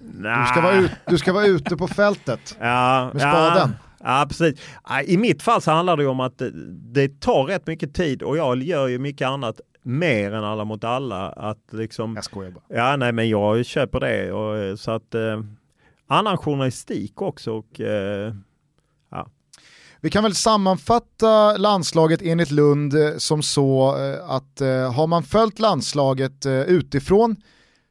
Du nah. ska, vara ut, du ska vara ute på fältet. Ja, Med spaden. Ja, ja, precis. I mitt fall så handlar det om att det, det tar rätt mycket tid och jag gör ju mycket annat mer än alla mot alla. Att liksom, Jag skojar bara. ja, nej, men jag köper det. Och, så att eh, annan journalistik också. Och, eh, Vi kan väl sammanfatta landslaget enligt Lund eh, som så eh, att eh, har man följt landslaget eh, utifrån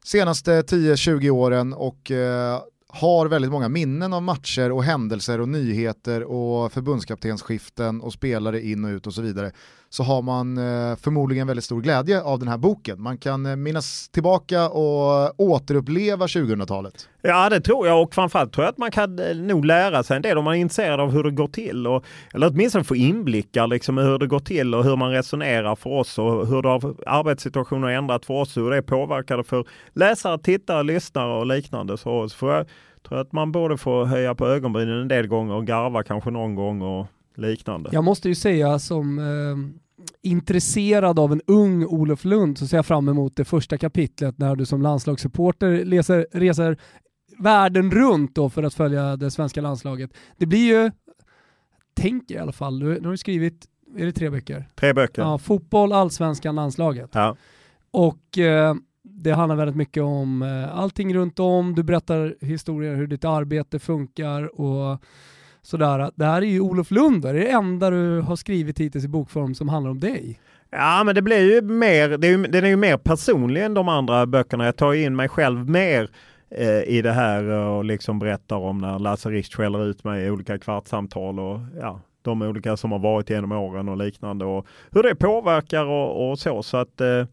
senaste 10-20 åren och eh, har väldigt många minnen av matcher och händelser och nyheter och förbundskaptensskiften och spelare in och ut och så vidare så har man eh, förmodligen väldigt stor glädje av den här boken. Man kan eh, minnas tillbaka och återuppleva 2000-talet. Ja det tror jag och framförallt tror jag att man kan eh, nog lära sig en del om man är intresserad av hur det går till. Och, eller åtminstone få inblickar liksom, i hur det går till och hur man resonerar för oss och hur det har, arbetssituationen har ändrat för oss och hur det påverkar det för läsare, tittare, lyssnare och liknande. Så, så får jag tror att man borde få höja på ögonbrynen en del gånger och garva kanske någon gång och liknande. Jag måste ju säga som eh, intresserad av en ung Olof Lund så ser jag fram emot det första kapitlet när du som landslagssupporter reser, reser världen runt då för att följa det svenska landslaget. Det blir ju, tänker i alla fall, nu har du skrivit, är det tre böcker? Tre böcker. Ja, fotboll, allsvenskan, landslaget. Ja. Och eh, det handlar väldigt mycket om eh, allting runt om, du berättar historier hur ditt arbete funkar och sådär. Det här är ju Olof Lund, det är det enda du har skrivit hittills i bokform som handlar om dig. Ja, men det blir ju mer, det är ju, den är ju mer personlig än de andra böckerna. Jag tar ju in mig själv mer eh, i det här och liksom berättar om när Lasse Richt skäller ut mig i olika kvartssamtal och ja, de olika som har varit genom åren och liknande och hur det påverkar och, och så. Så att eh,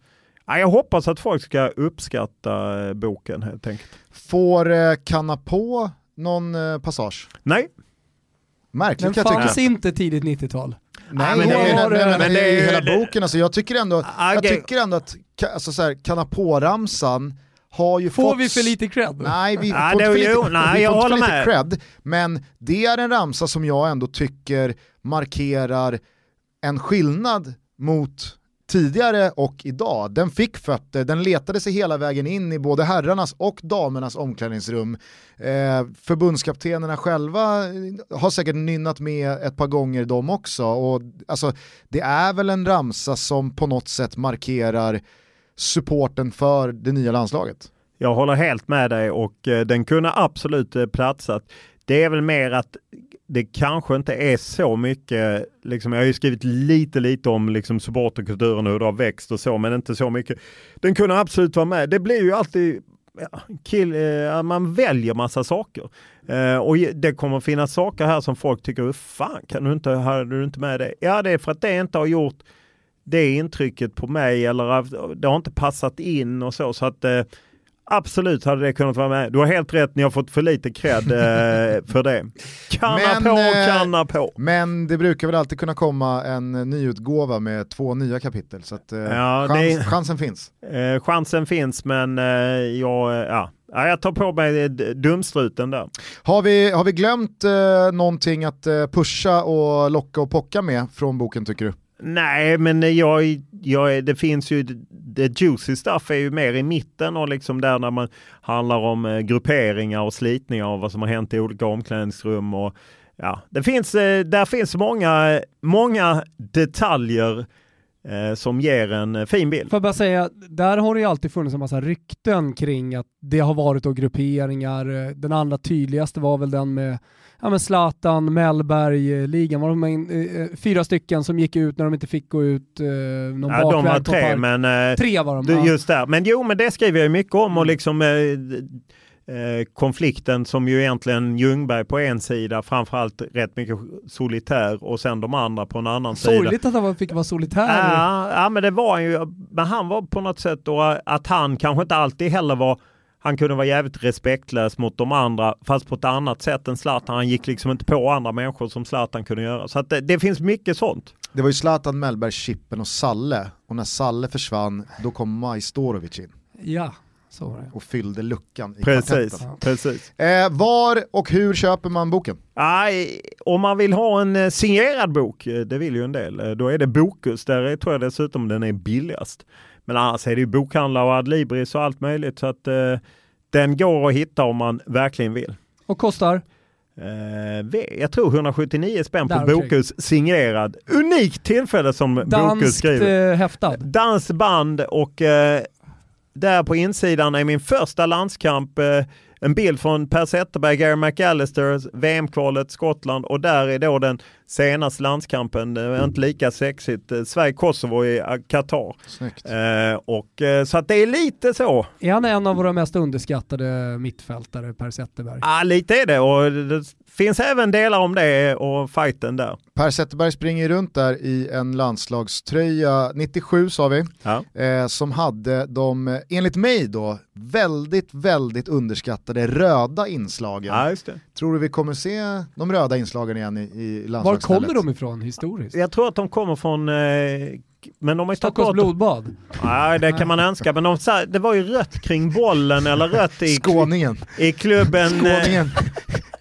jag hoppas att folk ska uppskatta eh, boken helt enkelt. Får eh, Kanna på någon eh, passage? Nej. Märkligt Den kan jag tycka. fanns inte tidigt 90-tal. Nej, men men det- men, men, men det är hela boken, alltså, jag tycker ändå, jag Okej. tycker ändå att alltså, så här, Kanna på-ramsan har ju Får fått... vi för lite cred? Nej, vi Nej, får det- inte för lite, jo, nej, vi jag får inte för lite cred, men det är en ramsa som jag ändå tycker markerar en skillnad mot tidigare och idag. Den fick fötter, den letade sig hela vägen in i både herrarnas och damernas omklädningsrum. Eh, förbundskaptenerna själva eh, har säkert nynnat med ett par gånger de också. Och, alltså, det är väl en ramsa som på något sätt markerar supporten för det nya landslaget. Jag håller helt med dig och eh, den kunde absolut eh, platsat. Det är väl mer att det kanske inte är så mycket, liksom, jag har ju skrivit lite lite om liksom, supporterkulturen och hur det har växt och så, men inte så mycket. Den kunde absolut vara med. Det blir ju alltid ja, kill, eh, man väljer massa saker. Eh, och det kommer finnas saker här som folk tycker, hur fan kan du inte, hade du inte med det? Ja, det är för att det inte har gjort det intrycket på mig eller det har inte passat in och så. så att eh, Absolut hade det kunnat vara med. Du har helt rätt, ni har fått för lite cred eh, för det. Kanna Men, på, eh, kanna på. Men det brukar väl alltid kunna komma en nyutgåva med två nya kapitel, så att, eh, Ja, chans, det- chansen finns. Eh, chansen finns men eh, jag, ja. Ja, jag tar på mig dumstruten där. Har vi, har vi glömt eh, någonting att pusha och locka och pocka med från boken tycker du? Nej, men jag, jag, det finns ju, det juicy stuff är ju mer i mitten och liksom där när man handlar om eh, grupperingar och slitningar och vad som har hänt i olika omklädningsrum. Och, ja, det finns, eh, där finns många, många detaljer eh, som ger en eh, fin bild. Får jag bara säga, där har det ju alltid funnits en massa rykten kring att det har varit då grupperingar. Den allra tydligaste var väl den med ja, men Zlatan, Mellberg, eh, ligan var de in, eh, fyra stycken som gick ut när de inte fick gå ut eh, någon Ja, de bakväg var på tre, men eh, Tre var de, ja. just där. Men jo, men det skriver jag mycket om Mm. och liksom eh, eh, konflikten som ju egentligen Ljungberg på en sida, framförallt rätt mycket solitär och sen de andra på en annan sida. Sorgligt att han fick vara solitär. Ja, ja, men det var han ju, men han var på något sätt då att han kanske inte alltid heller var han kunde vara jävligt respektlös mot de andra fast på ett annat sätt än Zlatan. Han gick liksom inte på andra människor som Zlatan kunde göra. Så att det, det finns mycket sånt. Det var ju Zlatan, Mellberg, Chippen och Salle, och när Salle försvann, då kom Majstorovic in Ja. Och fyllde luckan i Precis, precis. Eh, var och hur köper man boken? Nej, om man vill ha en eh, signerad bok, eh, det vill ju en del, eh, då är det Bokus. Där är- tror jag dessutom den är billigast. Men annars är det ju bokhandlar och Adlibris och allt möjligt. Så att eh, den går att hitta om man verkligen vill. Och kostar? Jag tror 179 spänn på. Bokus signerad. Unikt tillfälle som Bokus skriver. häftad. Dansband och eh, där på insidan är min första landskamp eh, en bild från Per Zetterberg, Gary McAllister, VM-kvalet Skottland och där är då den senaste landskampen, det är inte lika sexigt, eh, Sverige-Kosovo i eh, Qatar. Eh, och, eh, så att det är lite så. Är han en av våra mest underskattade mittfältare, Per Zetterberg? Ja, lite är det och det finns även delar om det och fighten där. Per Zetterberg springer runt där i en landslagströja, 97 sa vi, Ja. eh, som hade de, eh, enligt mig då, väldigt, väldigt underskattade röda inslagen. ja, just det. Tror du vi kommer se de röda inslagen igen i, i Var landslagsstället? kommer de ifrån historiskt? Jag tror att de kommer från eh, men de har Stockholms bort blodbad? Nej, det kan man önska. Men de, sa- det var ju rött kring bollen eller rött i, Skåningen. i klubben. eh, Skåningen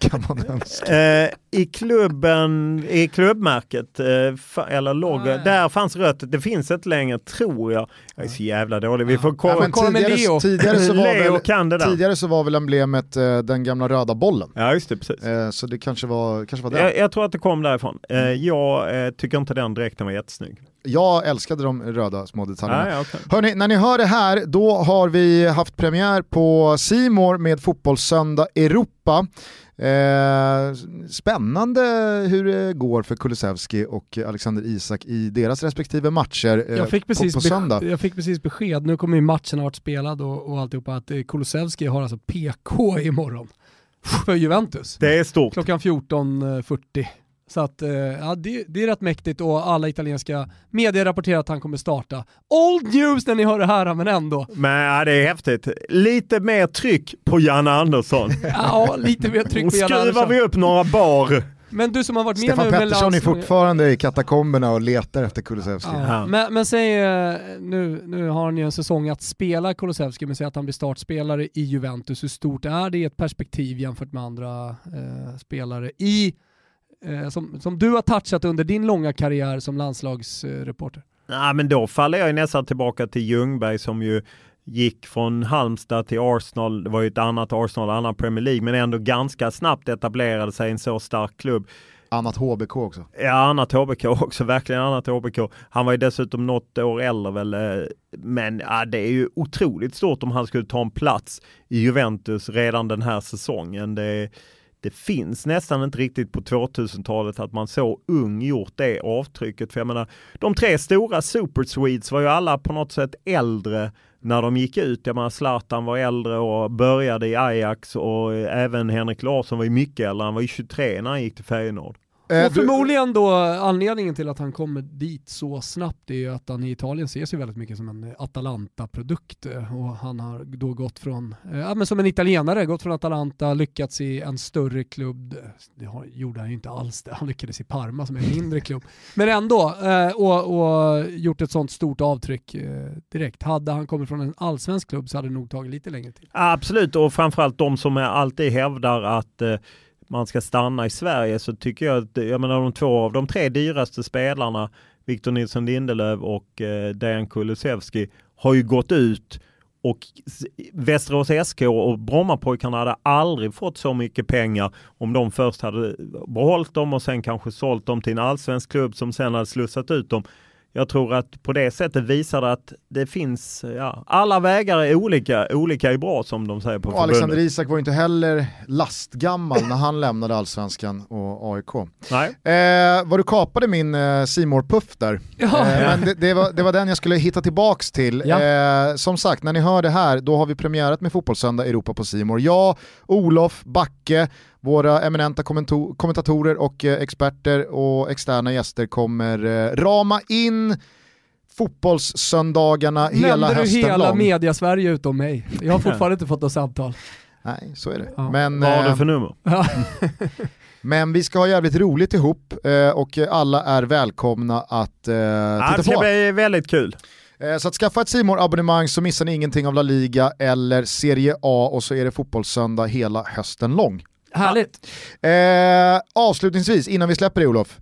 kan man önska. Eh, I klubben, i klubbmärket, eh, eller logo, där fanns rött. Det finns inte längre, tror jag. Jag är så jävla dålig. Vi får Ja, kolla. men kolla med Leo. tidigare, så var Leo väl, kan det där. tidigare så var väl emblemet eh, den gamla röda bollen. Ja, just det, precis. Eh, så det kanske var, kanske var det. Jag, jag tror att det kom därifrån. Eh, jag eh, tycker inte den dräkten var jättesnygg. Jag älskade de röda små detaljerna. Ja, ja, okej. Hörni, när ni hör det här, då har vi haft premiär på Simor med Fotbollssöndag Europa. Eh, spännande hur det går för Kulusevski och Alexander Isak i deras respektive matcher eh, jag fick, precis på, på söndag. jag fick precis besked, nu kommer ju matchen ha varit spelad och, och alltihopa, att eh, Kulusevski har alltså PK imorgon för Juventus. Det är stort. Klockan 14.40. Så att, eh, ja, det, det, är rätt mäktigt och alla italienska medier rapporterar att han kommer starta. Old news när ni hör det här, men ändå. Men ja, det är häftigt. Lite mer tryck på Janne Andersson. ja, lite mer tryck på Janne Andersson. Skruvar vi upp några bar. Men du som har varit med Stefan nu Pettersson är fortfarande i katakomberna och letar efter Kulusevski. Ja. Men, men säg, eh, nu, nu har han ju en säsong att spela Kulusevski, men säg att han blir startspelare i Juventus. Hur stort är det i ett perspektiv jämfört med andra eh, spelare i eh, som, som du har touchat under din långa karriär som landslagsreporter? Nej, men då faller jag nästan tillbaka till Ljungberg som ju gick från Halmstad till Arsenal. Det var ju ett annat Arsenal, annan Premier League, men ändå ganska snabbt etablerade sig i en så stark klubb. Annat HBK också. Ja, annat HBK också, verkligen annat HBK. Han var ju dessutom något år äldre väl, eh, men ja, det är ju otroligt stort om han skulle ta en plats i Juventus redan den här säsongen. Det, det finns nästan inte riktigt på 2000-talet att man så ung gjort det avtrycket. För jag menar, de tre stora Super Swedes var ju alla på något sätt äldre när de gick ut. Jag menar Zlatan var äldre och började i Ajax och även Henrik Larsson var ju mycket äldre. Han var ju 23 när han gick till Feyenoord. Eh, och förmodligen då anledningen till att han kommer dit så snabbt är ju att han i Italien ses ju väldigt mycket som en Atalanta-produkt eh, och han har då gått från, eh, ja men som en italienare, gått från Atalanta, lyckats i en större klubb, det gjorde han ju inte alls det, han lyckades i Parma som är en mindre klubb, men ändå, och, och gjort ett sånt stort avtryck direkt. Hade han kommit från en allsvensk klubb så hade det nog tagit lite längre tid. Absolut, och framförallt de som alltid hävdar att man ska stanna i Sverige så tycker jag att, jag menar de två av de tre dyraste spelarna, Victor Nilsson Lindelöf och eh, Dejan Kulusevski, har ju gått ut och Västerås SK och Brommapojkarna hade aldrig fått så mycket pengar om de först hade behållit dem och sen kanske sålt dem till en allsvensk klubb som sen hade slussat ut dem jag tror att på det sättet visar det att det finns, ja, alla vägar är olika, olika är bra som de säger på och förbundet. Alexander Isak var inte heller lastgammal när han lämnade allsvenskan och AIK. Nej. Eh, vad du kapade min eh, simor puff där, ja. eh, men det, det, var, det var den jag skulle hitta tillbaks till. Ja. Eh, som sagt, när ni hör det här, då har vi premiärat med Fotbollssöndag Europa på Simor. Jag, Olof, Backe, våra eminenta kommentatorer och eh, experter och externa gäster kommer eh, rama in fotbollssöndagarna hela Nämnde hösten du hela lång. media-Sverige utom mig? Jag har fortfarande inte fått något samtal. Nej, så är det. Ja. Men, Vad har du för nummer? Men vi ska ha jävligt roligt ihop och alla är välkomna att eh, titta på. Det ska på. bli väldigt kul. Så att skaffa ett simor abonnemang så missar ni ingenting av La Liga eller Serie A och så är det fotbollssöndag hela hösten lång. Härligt. Eh, avslutningsvis, innan vi släpper det Olof.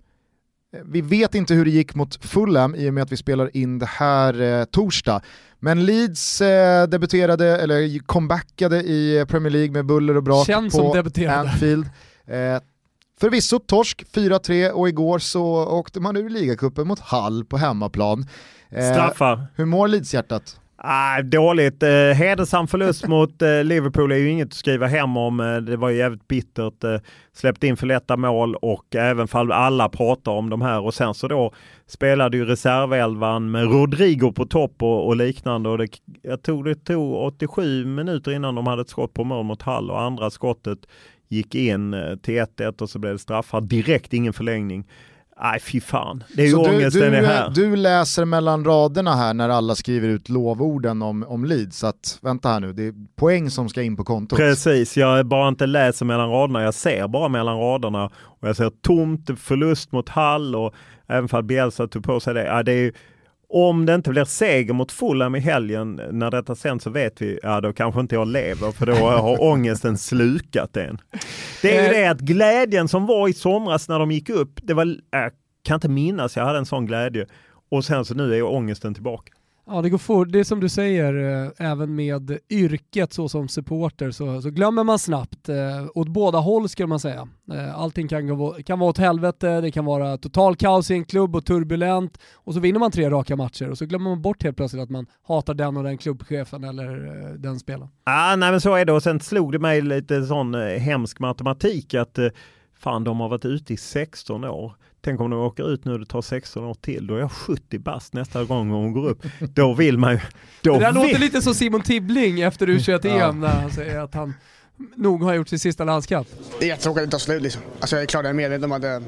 Vi vet inte hur det gick mot Fulham i och med att vi spelar in det här eh, torsdag. Men Leeds eh, debuterade, eller comebackade i Premier League med buller och brak Känns på som debuterade. Anfield. Eh, förvisso torsk 4-3 och igår så åkte man ur ligacupen mot Hall på hemmaplan. Eh, Straffar. Hur mår Leeds-hjärtat? Ah, dåligt. Eh, hedersam förlust mot eh, Liverpool är ju inget att skriva hem om. Eh, det var ju jävligt bittert. Eh, släppte in för lätta mål och även fall alla pratar om de här och sen så då spelade ju reservelvan med Rodrigo på topp och, och liknande. Och det, jag tror det tog 87 minuter innan de hade ett skott på mål mot Hall och andra skottet gick in eh, till 1-1 och så blev det straffar direkt, ingen förlängning. Nej fy fan, det är ju ångesten du, är här. Du läser mellan raderna här när alla skriver ut lovorden om, om Leeds, så att vänta här nu, det är poäng som ska in på kontot. Precis, jag bara inte läser mellan raderna, jag ser bara mellan raderna och jag ser tomt, förlust mot Hall och även fall Bielsa tog på sig det. Ja, det är, om det inte blir seger mot Fulham i helgen, när detta sen så vet vi, ja då kanske inte jag lever för då har ångesten slukat en. Det är ju det att glädjen som var i somras när de gick upp, det var, jag kan inte minnas jag hade en sån glädje. Och sen så nu är ångesten tillbaka. Ja, det går fort. Det är som du säger, eh, även med yrket så som supporter så, så glömmer man snabbt. Eh, åt båda håll skulle man säga. Eh, allting kan, gå, kan vara åt helvete, det kan vara total kaos i en klubb och turbulent och så vinner man tre raka matcher och så glömmer man bort helt plötsligt att man hatar den och den klubbchefen eller eh, den spelaren. Ah, nej men så är det och sen slog det mig lite sån eh, hemsk matematik att eh, fan de har varit ute i 16 år. Tänk om de åker ut nu och det tar 16 år till, då är jag 70 bast nästa gång hon går upp. Då vill man ju... Då Det där vill... låter lite som Simon Tibbling efter U21-EM när han säger att han nog har gjort sin sista landskamp. Det är jättetråkigt att det tar slut liksom. Alltså jag är klart jag är medveten om att det,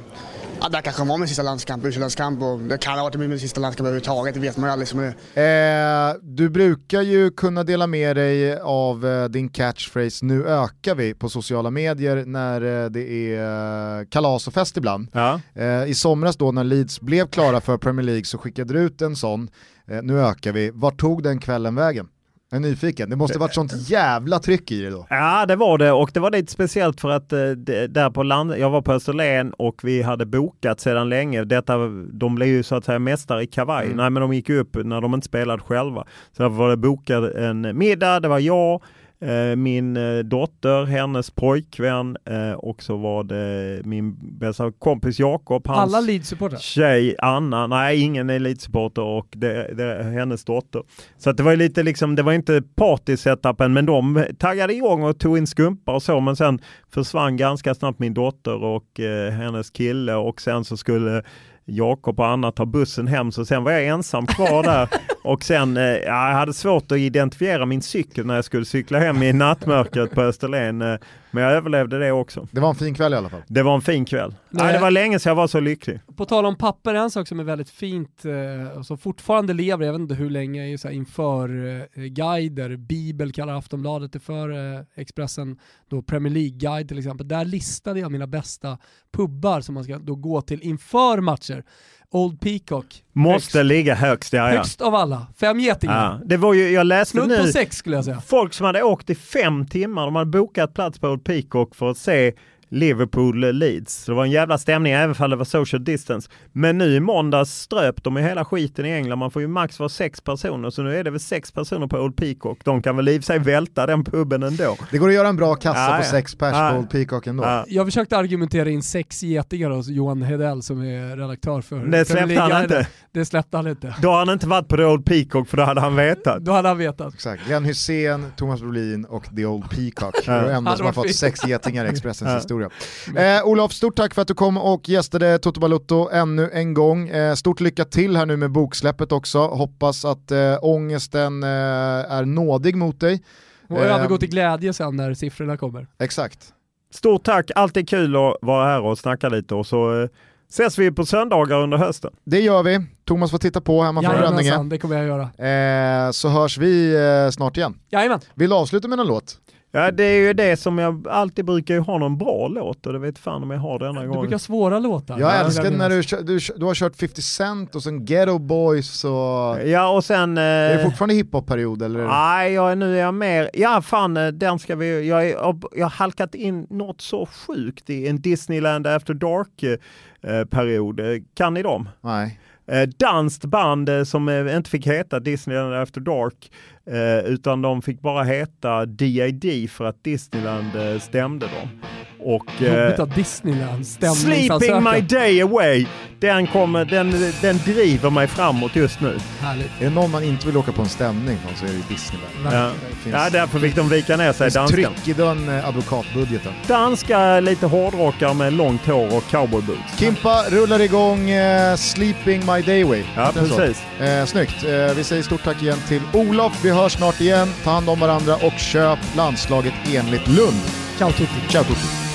att det här kanske var min sista landskamp, U21-landskamp och det kan ha varit min sista landskamp överhuvudtaget, det vet man ju aldrig. Som det. Eh, du brukar ju kunna dela med dig av eh, din catchphrase “Nu ökar vi” på sociala medier när eh, det är eh, kalas och fest ibland. Ja. Eh, I somras då när Leeds blev klara för Premier League så skickade du ut en sån, eh, “Nu ökar vi”. Vart tog den kvällen vägen? Jag är nyfiken, det måste varit sånt jävla tryck i det då. Ja, det var det och det var lite speciellt för att eh, det, där på land, jag var på Österlen och vi hade bokat sedan länge. Detta, de blev ju så att säga mästare i kavaj. Mm. Nej, men de gick upp när de inte spelade själva. Så därför var det bokat en middag, det var jag, min eh, dotter, hennes pojkvän eh, och så var det min bästa kompis Jakob, hans Alla Leeds-supportrar. tjej Anna, nej ingen elitsupporter och det, det är hennes dotter. Så det var lite liksom, det var inte party-setupen men de taggade igång och tog in skumpa och så men sen försvann ganska snabbt min dotter och eh, hennes kille och sen så skulle Jakob och Anna ta bussen hem så sen var jag ensam kvar där och sen, eh, ja, jag hade svårt att identifiera min cykel när jag skulle cykla hem i nattmörkret på Österlen eh, men jag överlevde det också. Det var en fin kväll i alla fall. Det var en fin kväll. Nej. Nej, det var länge sedan jag var så lycklig. På tal om papper, en sak som är väldigt fint eh, och som fortfarande lever, jag vet inte hur länge, är ju så här inför eh, guider, Bibel kallar Aftonbladet det för, eh, Expressen då Premier League-guide till exempel. Där listade jag mina bästa pubbar som man ska då gå till inför matcher. Old Peacock, Måste högst, ligga högst, ja, ja. högst av alla, fem getingar. Ja, det var ju, jag läste Snudd på nu, sex skulle jag säga. folk som hade åkt i fem timmar, de hade bokat plats på Old Peacock för att se Liverpool Leeds. Så det var en jävla stämning även om det var social distance. Men nu i måndags ströp de i hela skiten i England. Man får ju max vara sex personer, så nu är det väl sex personer på Old Peacock. De kan väl i sig välta den puben ändå. Det går att göra en bra kassa Ja, på sex pers Ja. på Old Peacock ändå. Ja. Jag försökte argumentera in sex getingar hos Johan Hedell som är redaktör för Det släppte han inte. Det släppte han inte. Då har han inte varit på The Old Peacock för då hade han vetat. Då hade han vetat. Exakt, Glenn Hussein, Thomas Brolin och The Old Peacock. Det är de enda som har fått sex getingar i Expressens Ja. Historia. Eh, Olof, stort tack för att du kom och gästade Toto Balutto ännu en gång. Eh, stort lycka till här nu med boksläppet också. Hoppas att eh, ångesten eh, är nådig mot dig. Och Eh, övergå till glädje sen när siffrorna kommer. Exakt. Stort tack, alltid kul att vara här och snacka lite och så eh, ses vi på söndagar under hösten. Det gör vi. Thomas får titta på hemma från Rönninge. Det kommer jag göra. Eh, så hörs vi eh, snart igen. Jajamän. Vill du avsluta med någon låt? Ja det är ju det som jag alltid brukar ju ha någon bra låt och det vet fan om jag har denna Du gången. brukar ha svåra låtar. Jag Ja, älskar när du, du, du har kört 50 Cent och sen Ghetto Boys och... Ja och sen... Eh, Är det fortfarande hiphop-period eller? Nej, jag nu är jag mer... Ja fan, eh, den ska vi... Jag, är, jag har halkat in något så sjukt i en Disneyland After Dark-period. Kan ni dem? Nej. Eh, danskt band eh, som eh, inte fick heta Disneyland After Dark eh, utan de fick bara heta DID för att Disneyland eh, stämde dem. Och, eh, att Disneyland Sleeping. My Day Away, den, kommer, den, den driver mig framåt just nu. Härligt. Är det någon man inte vill åka på en stämning från så är det Disneyland. Ja. Det finns, Ja, därför fick de vika ner sig, danskarna. tryck i den eh, advokatbudgeten. Danska lite hårdrockare med långt hår och cowboyboots. Kimpa rullar igång eh, Sleeping My Day Away. Ja, precis. Eh, snyggt. Eh, vi säger stort tack igen till Olof. Vi hörs snart igen. Ta hand om varandra och köp landslaget enligt Lund. Ciao tutti. Ciao tutti.